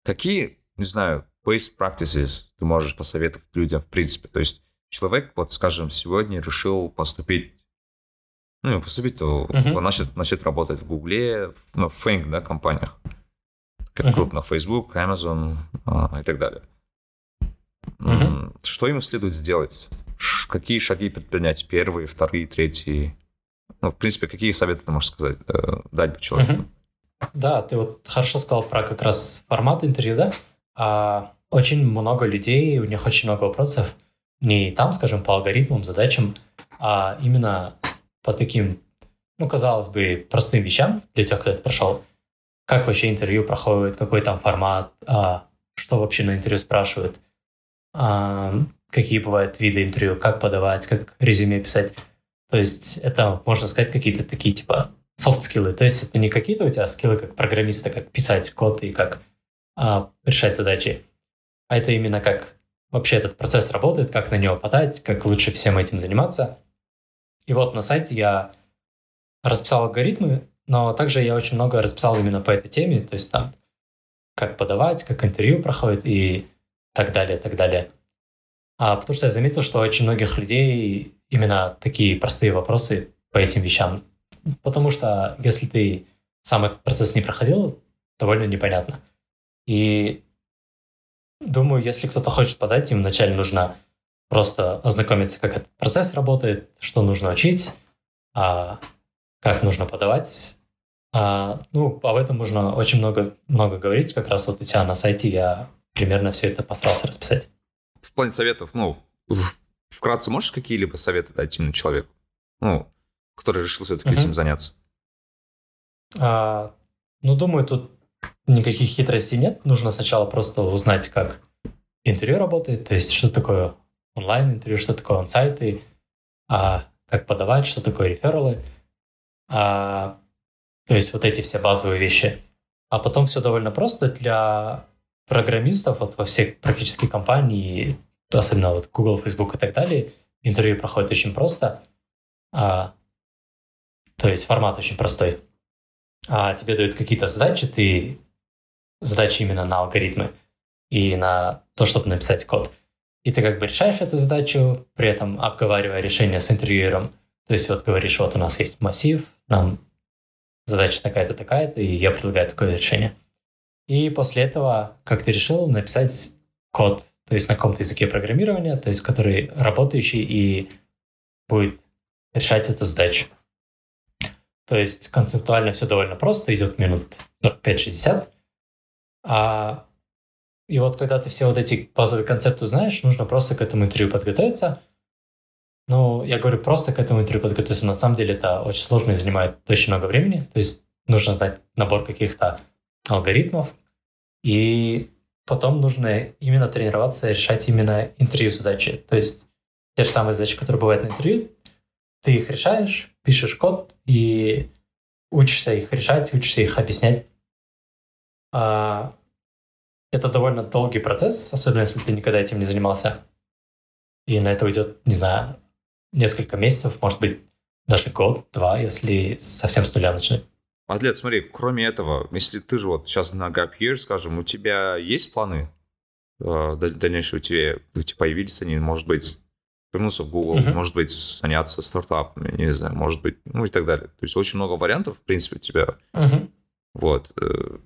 Какие, не знаю, best practices ты можешь посоветовать людям в принципе? То есть, человек, вот, скажем, сегодня решил поступить ну, поступить, то uh-huh. он начнет, начнет работать в Гугле, ну, в Фэнк, да, компаниях, как uh-huh. крупных, Facebook, Amazon а, и так далее. Uh-huh. Что ему следует сделать? Ш- какие шаги предпринять? Первые, вторые, третьи? Ну, в принципе, какие советы ты можешь сказать, э, дать бы человеку? Uh-huh. Да, ты вот хорошо сказал про как раз формат интервью, да? А, очень много людей, у них очень много вопросов, не там, скажем, по алгоритмам, задачам, а именно по таким, ну, казалось бы, простым вещам для тех, кто это прошел. Как вообще интервью проходит, какой там формат, а, что вообще на интервью спрашивают, а, какие бывают виды интервью, как подавать, как резюме писать. То есть это, можно сказать, какие-то такие типа софт-скиллы. То есть это не какие-то у тебя скиллы как программиста, как писать код и как а, решать задачи, а это именно как вообще этот процесс работает, как на него подать, как лучше всем этим заниматься. И вот на сайте я расписал алгоритмы, но также я очень много расписал именно по этой теме, то есть там как подавать, как интервью проходит и так далее, так далее. А потому что я заметил, что очень многих людей именно такие простые вопросы по этим вещам. Потому что если ты сам этот процесс не проходил, довольно непонятно. И думаю, если кто-то хочет подать, им вначале нужно просто ознакомиться, как этот процесс работает, что нужно учить, а, как нужно подавать. А, ну, об этом можно очень много, много говорить. Как раз вот у тебя на сайте я примерно все это постарался расписать. В плане советов, ну, вкратце можешь какие-либо советы дать именно человеку, ну, который решил все-таки uh-huh. этим заняться? А, ну, думаю, тут никаких хитростей нет. Нужно сначала просто узнать, как интервью работает, то есть что такое онлайн-интервью, что такое онсайты, а, как подавать, что такое рефералы. А, то есть вот эти все базовые вещи. А потом все довольно просто для программистов вот во всех практически компании, особенно вот Google, Facebook и так далее, интервью проходит очень просто. А, то есть формат очень простой. А тебе дают какие-то задачи, ты задачи именно на алгоритмы и на то, чтобы написать код – и ты как бы решаешь эту задачу, при этом обговаривая решение с интервьюером. То есть вот говоришь, вот у нас есть массив, нам задача такая-то, такая-то, и я предлагаю такое решение. И после этого, как ты решил, написать код, то есть на каком-то языке программирования, то есть который работающий и будет решать эту задачу. То есть концептуально все довольно просто, идет минут 45-60. А и вот когда ты все вот эти базовые концепты знаешь, нужно просто к этому интервью подготовиться. Ну, я говорю, просто к этому интервью подготовиться. На самом деле это очень сложно и занимает очень много времени. То есть нужно знать набор каких-то алгоритмов. И потом нужно именно тренироваться, решать именно интервью задачи. То есть те же самые задачи, которые бывают на интервью, ты их решаешь, пишешь код и учишься их решать, учишься их объяснять. А, это довольно долгий процесс, особенно если ты никогда этим не занимался. И на это уйдет, не знаю, несколько месяцев, может быть, даже год, два, если совсем с нуля начать. Атлет, смотри, кроме этого, если ты же вот сейчас на Gap Year, скажем, у тебя есть планы э, дальнейшего? У тебя, тебя появились они, может быть, вернуться в Google, uh-huh. может быть, заняться стартапами, не знаю, может быть, ну и так далее. То есть очень много вариантов, в принципе, у тебя. Uh-huh. Вот. Э,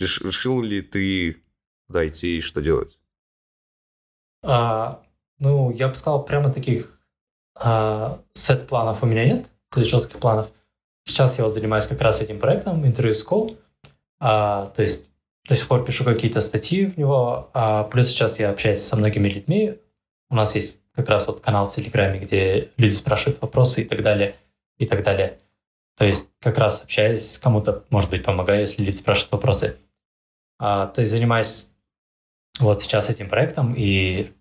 решил ли ты куда идти и что делать? А, ну, я бы сказал, прямо таких а, сет-планов у меня нет, то есть жестких планов. Сейчас я вот занимаюсь как раз этим проектом, Interview School, а, то есть до сих пор пишу какие-то статьи в него, а, плюс сейчас я общаюсь со многими людьми. У нас есть как раз вот канал в Телеграме, где люди спрашивают вопросы и так далее, и так далее. То есть как раз общаясь, кому-то, может быть, помогаю, если люди спрашивают вопросы. А, то есть занимаюсь вот сейчас этим проектом, и,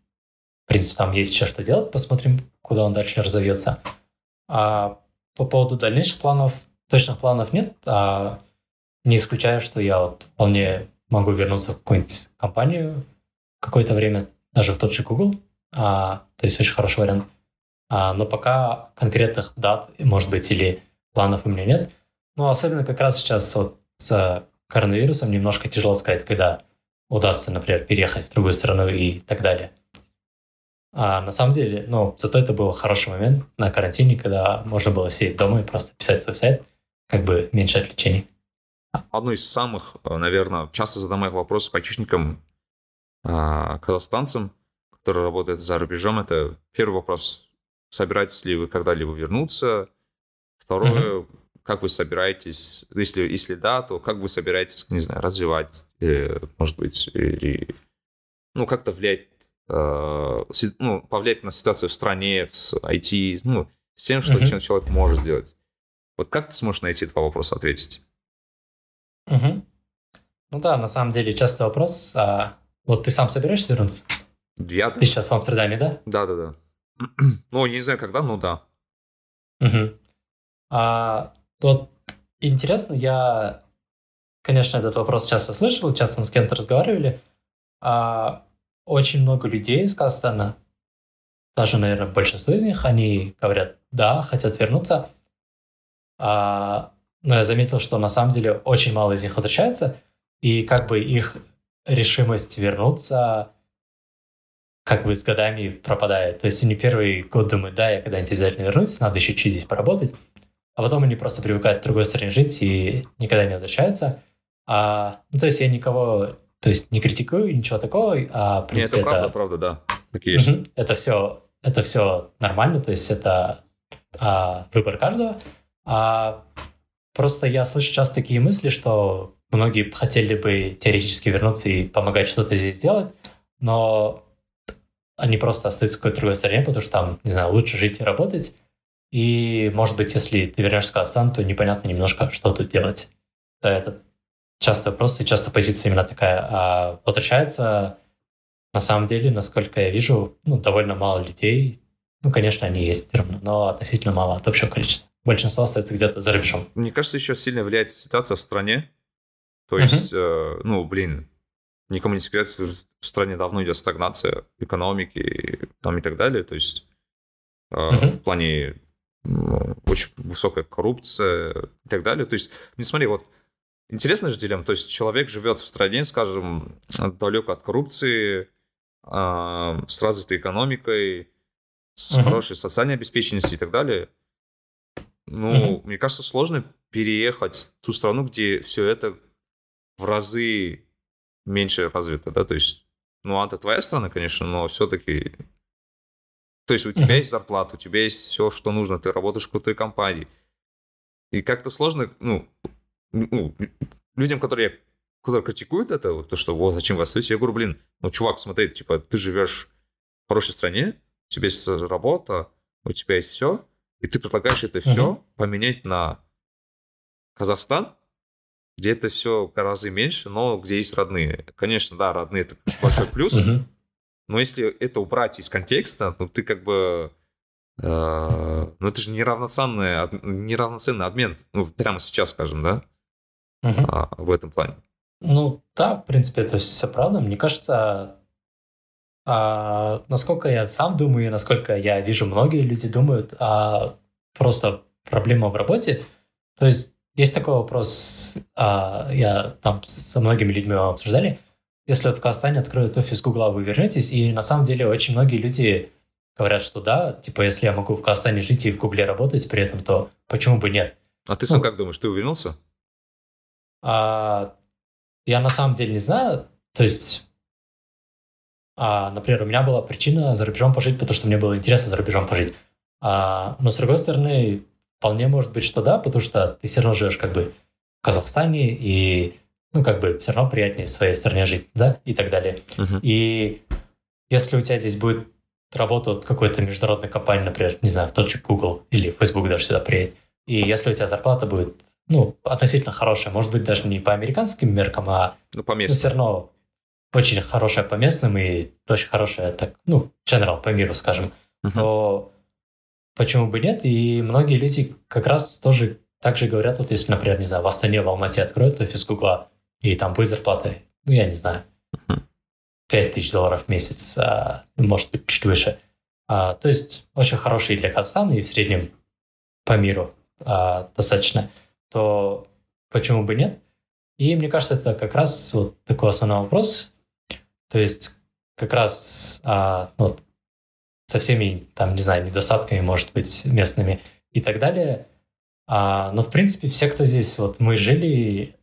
в принципе, там есть еще что делать, посмотрим, куда он дальше разовьется. А по поводу дальнейших планов, точных планов нет, а не исключаю, что я вот вполне могу вернуться в какую-нибудь компанию какое-то время, даже в тот же Google, а, то есть очень хороший вариант. А, но пока конкретных дат, может быть, или планов у меня нет. Но особенно как раз сейчас вот с коронавирусом немножко тяжело сказать, когда удастся, например, переехать в другую страну и так далее. А на самом деле, ну, зато это был хороший момент на карантине, когда можно было сидеть дома и просто писать свой сайт, как бы меньше отвлечений. Одно из самых, наверное, часто задаваемых вопросов айтишникам, а, казахстанцам, которые работают за рубежом, это первый вопрос, собираетесь ли вы когда-либо вернуться? Второе, mm-hmm как вы собираетесь, если, если да, то как вы собираетесь, не знаю, развивать, э, может быть, или, ну, как-то влиять, э, ну, повлиять на ситуацию в стране, в IT, ну, с тем, что uh-huh. человек может сделать. Вот как ты сможешь на эти два вопроса ответить? Угу. Ну да, на самом деле частый вопрос. А вот ты сам собираешься вернуться? Я... Ты сейчас в Амстердаме, да? Да-да-да. (clears throat) ну, не знаю, когда, но да. Угу. А вот интересно, я, конечно, этот вопрос часто слышал, часто мы с кем-то разговаривали. А очень много людей из Казахстана, даже, наверное, большинство из них, они говорят, да, хотят вернуться. А, но я заметил, что на самом деле очень мало из них возвращается, и как бы их решимость вернуться как бы с годами пропадает. То есть они первый год думают, да, я когда-нибудь обязательно вернусь, надо еще чуть здесь поработать а потом они просто привыкают к другой стране жить и никогда не возвращаются. А, ну, то есть я никого, то есть не критикую, ничего такого, а в принципе Нет, это... правда, правда, да. Так есть. Это все, это все нормально, то есть это а, выбор каждого. А просто я слышу часто такие мысли, что многие хотели бы теоретически вернуться и помогать что-то здесь сделать, но они просто остаются в какой-то другой стране, потому что там, не знаю, лучше жить и работать, и, может быть, если ты вернешься в Казахстан, то непонятно немножко, что тут делать. Да, это часто вопрос и часто позиция именно такая. А возвращается, на самом деле, насколько я вижу, ну, довольно мало людей. Ну, конечно, они есть все равно, но относительно мало от общего количества. Большинство остается где-то за рубежом. Мне кажется, еще сильно влияет ситуация в стране. То есть, uh-huh. э, ну, блин, никому не секрет, в стране давно идет стагнация экономики там, и так далее. То есть, э, uh-huh. в плане очень высокая коррупция и так далее. То есть, не смотри, вот интересная же дилемма. То есть человек живет в стране, скажем, далеко от коррупции, а, с развитой экономикой, с uh-huh. хорошей социальной обеспеченностью и так далее. Ну, uh-huh. мне кажется, сложно переехать в ту страну, где все это в разы меньше развито, да, то есть, ну, это твоя страна, конечно, но все-таки то есть у тебя есть зарплата, у тебя есть все, что нужно, ты работаешь в крутой компании. И как-то сложно, ну, ну людям, которые, которые критикуют это, вот, то, что вот зачем вы остаетесь, я говорю, блин, ну, чувак, смотри, типа, ты живешь в хорошей стране, у тебя есть работа, у тебя есть все, и ты предлагаешь это все uh-huh. поменять на Казахстан, где это все гораздо меньше, но где есть родные. Конечно, да, родные это большой плюс, uh-huh. Но если это убрать из контекста, ну ты как бы Э, ну, это же неравноценный, неравноценный обмен, ну, прямо сейчас, скажем, да, Мгм. в этом плане. Ну да, в принципе, это все правда. Мне кажется, а, насколько я сам думаю, и насколько я вижу, многие люди думают, а, просто проблема в работе. То есть есть такой вопрос, а, я там со многими людьми обсуждали. Если вот в Казахстане откроют офис Гугла, вы вернетесь, и на самом деле очень многие люди говорят, что да, типа, если я могу в Казахстане жить и в Гугле работать при этом, то почему бы нет? А ты сам Ну. как думаешь, ты увернулся? А, я на самом деле не знаю. То есть, а, например, у меня была причина за рубежом пожить, потому что мне было интересно за рубежом пожить. А, но с другой стороны, вполне может быть, что да, потому что ты все равно живешь как бы в Казахстане и ну, как бы все равно приятнее в своей стране жить, да, и так далее. Мгм. И если у тебя здесь будет работа от какой-то международной компании, например, не знаю, в тот же Google или Facebook даже сюда приедет, и если у тебя зарплата будет, ну, относительно хорошая, может быть, даже не по американским меркам, а Ну, по но месту. все равно очень хорошая по местным и очень хорошая, так, ну, general по миру, скажем, Мгм. то почему бы нет? И многие люди как раз тоже так же говорят, вот если, например, не знаю, в Астане, в Алмате откроют офис Гугла, и там будет зарплата, ну, я не знаю, Мгм. 5 тысяч долларов в месяц, а, может быть, чуть выше. А, то есть очень хороший для Казахстана и в среднем по миру а, достаточно, то почему бы нет? И мне кажется, это как раз вот такой основной вопрос. То есть как раз а, ну, вот, со всеми, там, не знаю, недостатками, может быть, местными и так далее. А, но, в принципе, все, кто здесь, вот мы жили,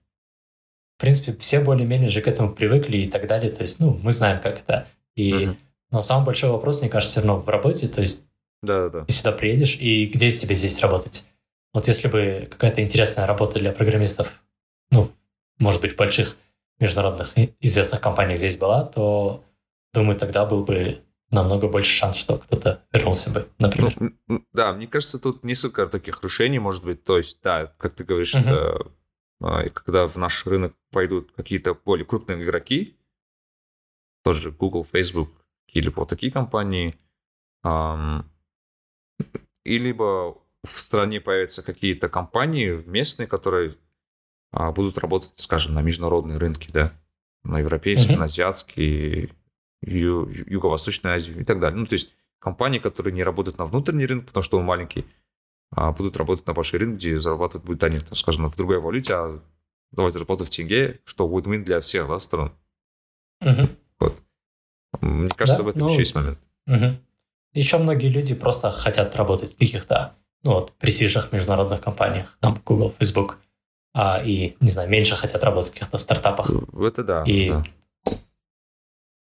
принципе, все более-менее же к этому привыкли и так далее. То есть, ну, мы знаем, как это. И, Мгм. но самый большой вопрос, мне кажется, все равно в работе. То есть Да-да-да. ты сюда приедешь, и где тебе здесь работать? Вот если бы какая-то интересная работа для программистов, ну, может быть, в больших международных известных компаниях здесь была, то, думаю, тогда был бы намного больше шанс, что кто-то вернулся бы, Ну, например. м, да, мне кажется, тут несколько таких решений может быть. То есть, да, как ты говоришь, Мгм. это, и когда в наш рынок пойдут какие-то более крупные игроки, тоже Google, Facebook, или вот такие компании, и либо в стране появятся какие-то компании местные, которые а, будут работать, скажем, на международные рынки, да, на европейский, Мгм. на азиатский, ю- ю- Юго-Восточную Азию и так далее. Ну, то есть компании, которые не работают на внутренний рынок, потому что он маленький, а будут работать на большой рынок, где зарабатывать будет они, там, скажем, в другой валюте, а давать зарплату в тенге, что будет win для всех да, сторон. Мгм. Мне кажется, Да, в этом ну, еще есть момент. Мгм. Еще многие люди просто хотят работать в каких-то ну, вот, престижных международных компаниях, там Google, Facebook, а, и, не знаю, меньше хотят работать в каких-то стартапах. Это да. И- да.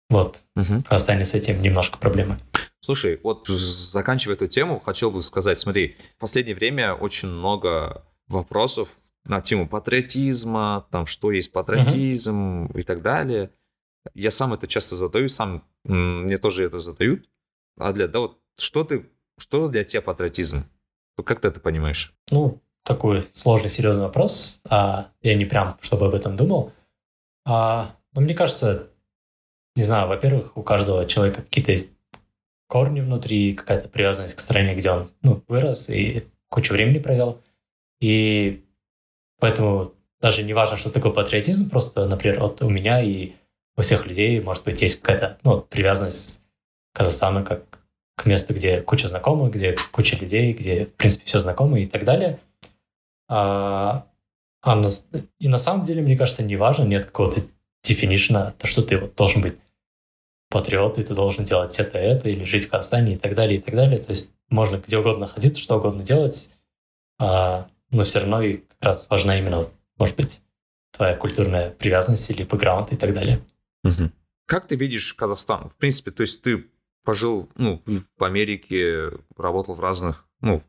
Вот, в Казахстане с этим немножко проблемы. Слушай, вот заканчивая эту тему, хотел бы сказать, смотри, в последнее время очень много вопросов на тему патриотизма, там, что есть патриотизм и так далее. Я сам это часто задаю, сам мне тоже это задают. А для, да, вот что ты, что для тебя патриотизм? Как ты это понимаешь? Ну, такой сложный, серьезный вопрос. А, я не прям, чтобы об этом думал. А, но мне кажется, не знаю, во-первых, у каждого человека какие-то есть корни внутри, какая-то привязанность к стране, где он ну, вырос и кучу времени провел. И поэтому даже не важно, что такое патриотизм, просто, например, вот у меня и у всех людей, может быть, есть какая-то ну, привязанность к Казахстану как к месту, где куча знакомых, где куча людей, где, в принципе, все знакомо и так далее. А, а на и на самом деле, мне кажется, не важно, нет какого-то definition, то, что ты вот должен быть патриот, и ты должен делать это, это, или жить в Казахстане и так далее, и так далее. То есть можно где угодно находиться, что угодно делать, а, но все равно и как раз важна именно, может быть, твоя культурная привязанность или бэкграунд и так далее. Как ты видишь Казахстан? В принципе, то есть ты пожил ну, в Америке, работал в разных, ну,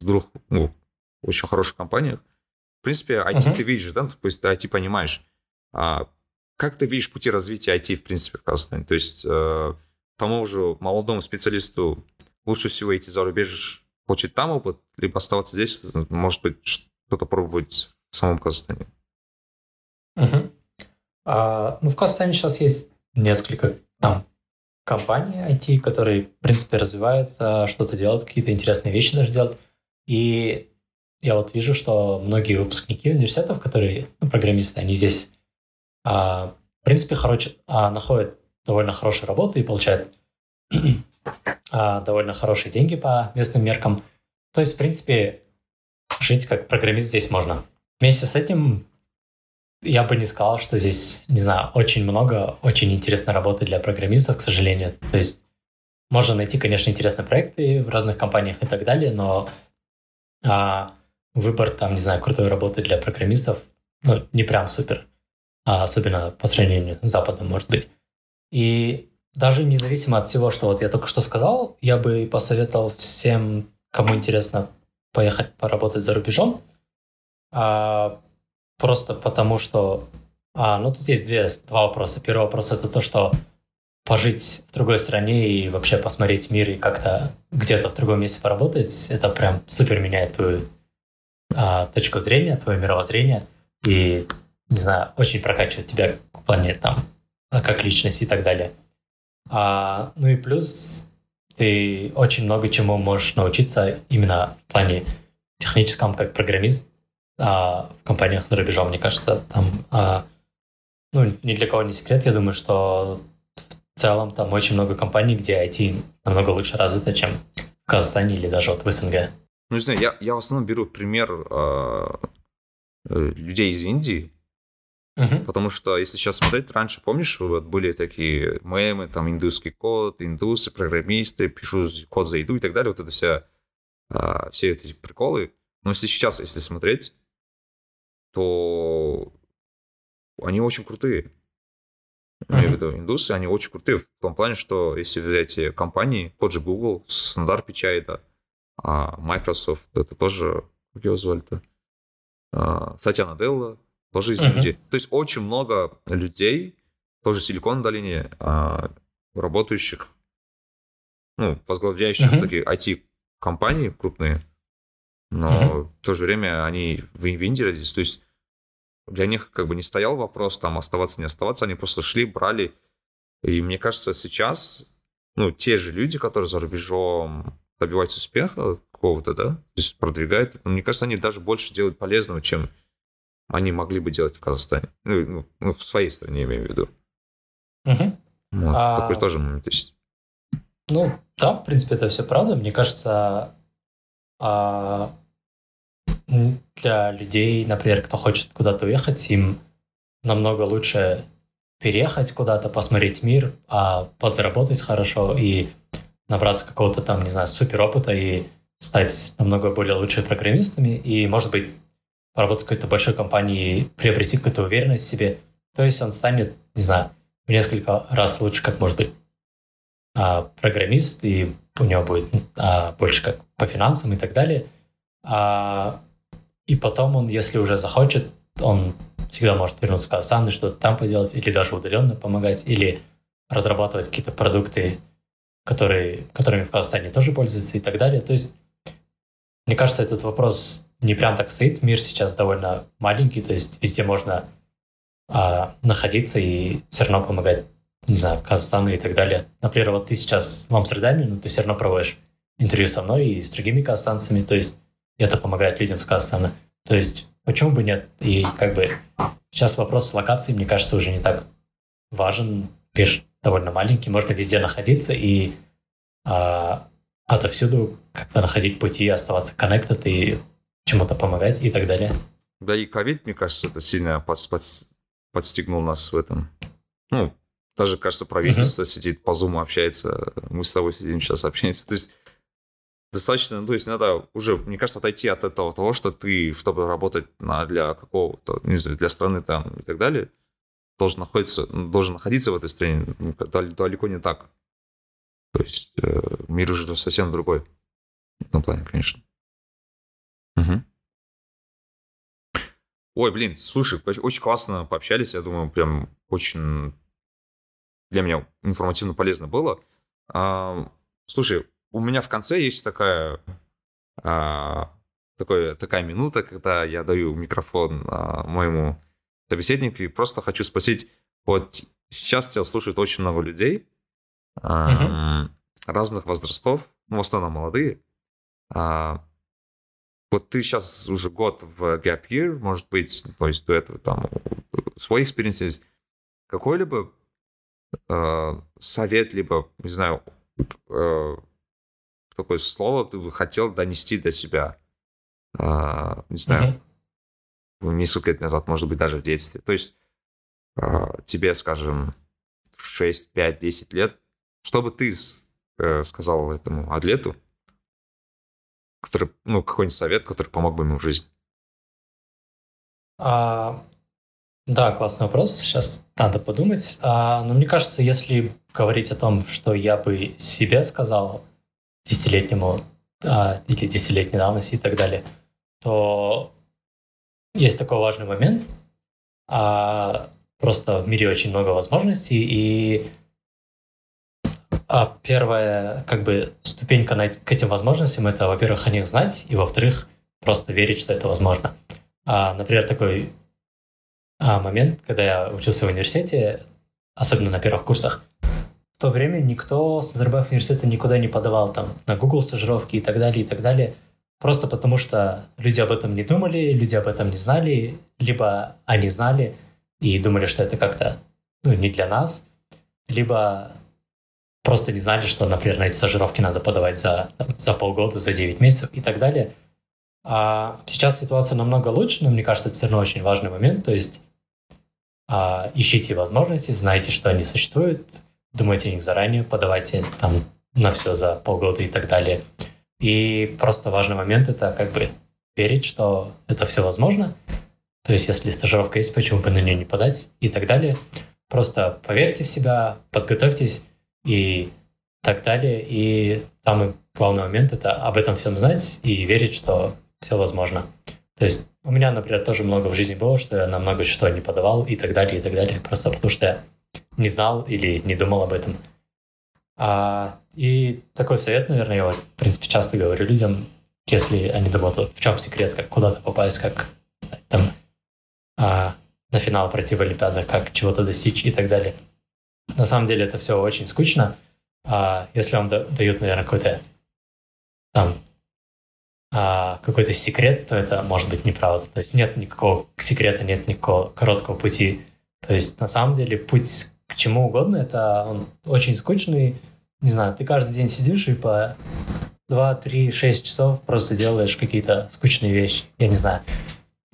вдруг, ну, очень хороших компаниях. В принципе, IT Мгм. ты видишь, да? То есть ты IT понимаешь. А как ты видишь пути развития IT, в принципе, в Казахстане? То есть э, тому же молодому специалисту лучше всего идти за рубеж, получить там опыт, либо оставаться здесь, может быть, что-то пробовать в самом Казахстане. Мгм. А, ну, в Казахстане сейчас есть несколько там компании IT, которые, в принципе, развиваются, что-то делают, какие-то интересные вещи даже делают. И я вот вижу, что многие выпускники университетов, которые ну, программисты, они здесь, в принципе, короче, а, находят довольно хорошую работу и получают (clears throat) а, довольно хорошие деньги по местным меркам. То есть, в принципе, жить как программист здесь можно. Вместе с этим я бы не сказал, что здесь, не знаю, очень много очень интересной работы для программистов, к сожалению. То есть можно найти, конечно, интересные проекты в разных компаниях и так далее, но а, выбор там, не знаю, крутой работы для программистов, ну, не прям супер. А особенно по сравнению с Западом, может быть. И даже независимо от всего, что вот я только что сказал, я бы посоветовал всем, кому интересно поехать поработать за рубежом, а, просто потому что... А, ну, тут есть две, два вопроса. Первый вопрос — это то, что пожить в другой стране и вообще посмотреть мир и как-то где-то в другом месте поработать, это прям супер меняет твою а, точку зрения, твое мировоззрение и, не знаю, очень прокачивает тебя в плане там, как личность и так далее. А, ну и плюс ты очень много чему можешь научиться именно в плане техническом, как программист а, в компаниях за рубежом, мне кажется, там, а, ну, ни для кого не секрет, я думаю, что в целом там очень много компаний, где IT намного лучше развито, чем в Казахстане или даже вот в СНГ. Ну, не знаю, я, я в основном беру пример э, людей из Индии, Угу. Потому что, если сейчас смотреть, раньше, помнишь, вот были такие мемы, там, индусский код, индусы, программисты, пишу код за еду и так далее, вот это вся, а, все эти приколы. Но если сейчас, если смотреть, то они очень крутые. Я имею в виду, индусы, они очень крутые в том плане, что если взять эти компании, тот же Google, Стандарт Пичай, да, а Microsoft, это тоже, как его звали-то, а, Сатья Наделла, тоже из uh-huh. То есть очень много людей, тоже Силикон долине, а, работающих, ну, возглавляющих uh-huh. такие IT-компании крупные, но uh-huh. в то же время они в, в Индии родились. То есть для них как бы не стоял вопрос там оставаться, не оставаться, они просто шли, брали. И мне кажется, сейчас, ну, те же люди, которые за рубежом добиваются успеха какого-то, да, то есть продвигают, мне кажется, они даже больше делают полезного, чем они могли бы делать в Казахстане. Ну, ну, ну в своей стране, имею в виду. Угу. Вот, а... Такой тоже момент есть. Ну, да, в принципе, это все правда. Мне кажется, а... для людей, например, кто хочет куда-то уехать, им намного лучше переехать куда-то, посмотреть мир, а подзаработать хорошо и набраться какого-то там, не знаю, супер опыта и стать намного более лучшими программистами и, может быть, поработать в какой-то большой компании, приобрести какую-то уверенность в себе. То есть он станет, не знаю, в несколько раз лучше, как может быть а, программист, и у него будет а, больше как по финансам и так далее. А, и потом он, если уже захочет, он всегда может вернуться в Казахстан и что-то там поделать, или даже удаленно помогать, или разрабатывать какие-то продукты, которые, которыми в Казахстане тоже пользуются и так далее. То есть, мне кажется, этот вопрос не прям так стоит. Мир сейчас довольно маленький, то есть везде можно а, находиться и все равно помогать, не знаю, Казахстану и так далее. Например, вот ты сейчас в Амстердаме, но ты все равно проводишь интервью со мной и с другими казахстанцами, то есть это помогает людям с Казахстана. То есть почему бы нет? И как бы сейчас вопрос с локацией, мне кажется, уже не так важен. Мир довольно маленький, можно везде находиться и а, отовсюду как-то находить пути, оставаться connected и чему-то помогать и так далее. Да и ковид, мне кажется, это сильно под, под, подстегнул нас в этом. Ну, даже, кажется, правительство uh-huh. сидит по зуму общается, мы с тобой сидим сейчас общаемся. То есть достаточно, ну, то есть надо уже, мне кажется, отойти от этого того, что ты, чтобы работать на, для какого-то, не знаю, для страны там и так далее, должен находиться, должен находиться в этой стране ну, далеко не так. То есть э, мир уже совсем другой в этом плане, конечно. Угу. Ой, блин, слушай, очень классно пообщались, я думаю, прям очень для меня информативно полезно было. А, слушай, у меня в конце есть такая, а, такой, такая минута, когда я даю микрофон а, моему собеседнику и просто хочу спросить, вот сейчас тебя слушает очень много людей, а, разных возрастов, ну, в основном молодые. А, вот ты сейчас уже год в Gap Year, может быть, то есть до этого там свой experience есть. Какой-либо э, совет, либо, не знаю, э, такое слово ты бы хотел донести до себя? Э, не знаю, mm-hmm. несколько лет назад, может быть, даже в детстве. То есть э, тебе, скажем, в 6, 5, 10 лет, что бы ты э, сказал этому Адлету, который, ну, какой-нибудь совет, который помог бы ему в жизни? А, да, классный вопрос. Сейчас надо подумать. А, но мне кажется, если говорить о том, что я бы себе сказал десятилетнему а, или десятилетней давности и так далее, то есть такой важный момент. А, просто в мире очень много возможностей, и а первая как бы ступенька к этим возможностям это, во-первых, о них знать, и во-вторых, просто верить, что это возможно. А, например, такой а, момент, когда я учился в университете, особенно на первых курсах, в то время никто с Назарбаев университета никуда не подавал там на Google стажировки и так далее, и так далее. Просто потому что люди об этом не думали, люди об этом не знали, либо они знали и думали, что это как-то ну, не для нас, либо просто не знали, что, например, на эти стажировки надо подавать за, там, за полгода, за 9 месяцев и так далее. А сейчас ситуация намного лучше, но мне кажется, это все равно очень важный момент. То есть а, ищите возможности, знайте, что они существуют, думайте о них заранее, подавайте там на все за полгода и так далее. И просто важный момент — это как бы верить, что это все возможно. То есть если стажировка есть, почему бы на нее не подать и так далее. Просто поверьте в себя, подготовьтесь, и так далее. И самый главный момент — это об этом всем знать и верить, что все возможно. То есть у меня, например, тоже много в жизни было, что я на много что не подавал и так далее, и так далее, просто потому что я не знал или не думал об этом. А, и такой совет, наверное, я вот, в принципе, часто говорю людям, если они думают, вот в чем секрет, как куда-то попасть, как там а, на финал пройти в Олимпиадах, как чего-то достичь и так далее. На самом деле это все очень скучно. А если вам дают, наверное, какой-то там а, какой-то секрет, то это может быть неправда. То есть нет никакого секрета, нет никакого короткого пути. То есть на самом деле путь к чему угодно, это он очень скучный. Не знаю, ты каждый день сидишь и по 2, 3, 6 часов просто делаешь какие-то скучные вещи. Я не знаю,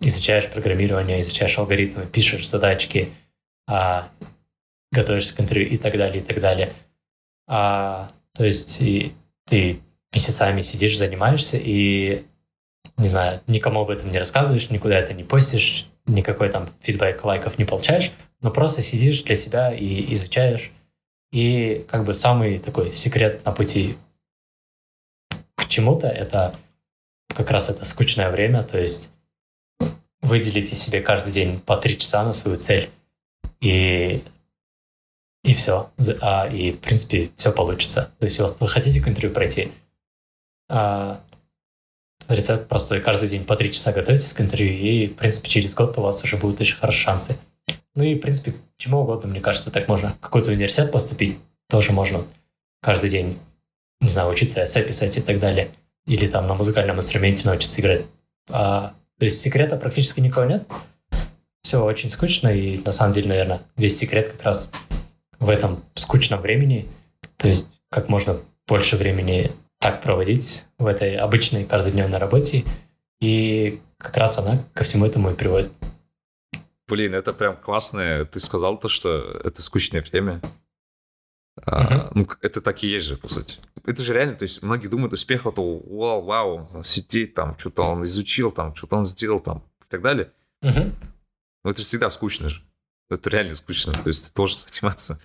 изучаешь программирование, изучаешь алгоритмы, пишешь задачки, а, готовишься к интервью и так далее, и так далее. А, то есть и ты месяцами сидишь, занимаешься, и, не знаю, никому об этом не рассказываешь, никуда это не постишь, никакой там фидбэк, лайков не получаешь, но просто сидишь для себя и изучаешь. И как бы самый такой секрет на пути к чему-то — это как раз это скучное время, то есть выделите себе каждый день по три часа на свою цель. И и все. А, и, в принципе, все получится. То есть, вы хотите к интервью пройти, а, рецепт простой. Каждый день по три часа готовитесь к интервью, и, в принципе, через год у вас уже будут очень хорошие шансы. Ну и, в принципе, чему угодно, мне кажется, так можно. Какой-то университет поступить тоже можно каждый день, не знаю, учиться эссе писать и так далее. Или там на музыкальном инструменте научиться играть. А, то есть секрета практически никого нет. Все очень скучно, и на самом деле, наверное, весь секрет как раз в этом скучном времени, то есть как можно больше времени так проводить в этой обычной каждодневной работе, и как раз она ко всему этому и приводит. Блин, это прям классно. Ты сказал то, что это скучное время. Uh-huh. А, ну, это так и есть же, по сути. Это же реально, то есть многие думают, успех это вау, вау, сидеть там, что-то он изучил, там, что-то он сделал, там, и так далее. Uh-huh. Но это же всегда скучно же. Это реально скучно. То есть ты должен заниматься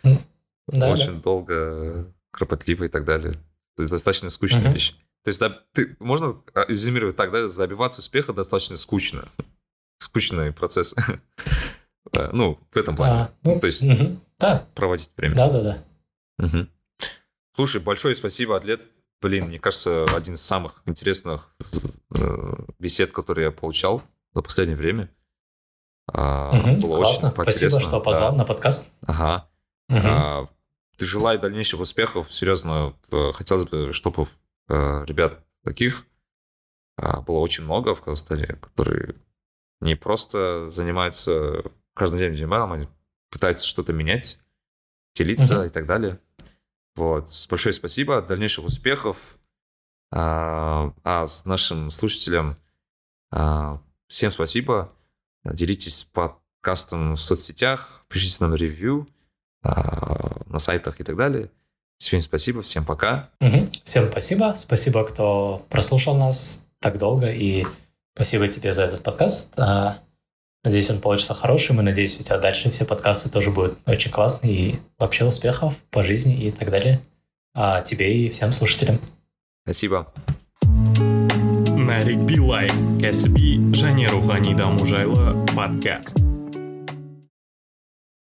да, очень да. долго, кропотливо и так далее. То есть достаточно скучная uh-huh. вещь. То есть да, ты, можно изюмировать так, да, забиваться успеха достаточно скучно. Скучный процесс. (laughs) ну, в этом плане. А, ну, то есть угу. да. проводить время. Да-да-да. Угу. Слушай, большое спасибо, Атлет. Блин, мне кажется, один из самых интересных э, бесед, которые я получал за последнее время. А, угу, было классно. очень Спасибо, что позвал да. на подкаст. Ага. Угу. А, желаю дальнейших успехов. Серьезно, э, хотелось бы, чтобы э, ребят таких э, было очень много в Казахстане, которые не просто занимаются каждый день email, они пытаются что-то менять, делиться uh-huh. и так далее. Вот. Большое спасибо, дальнейших успехов. А, а с нашим слушателям а, всем спасибо. Делитесь подкастом в соцсетях, пишите нам ревью а, на сайтах и так далее. Всем спасибо, всем пока. Угу. Всем спасибо. Спасибо, кто прослушал нас так долго. И спасибо тебе за этот подкаст. А, надеюсь, он получится хорошим. И надеюсь, у тебя дальше все подкасты тоже будут очень классные. И вообще успехов по жизни и так далее. А тебе и всем слушателям. Спасибо. Нарик Билай, кәсіби және рухани даму жайлы подкаст.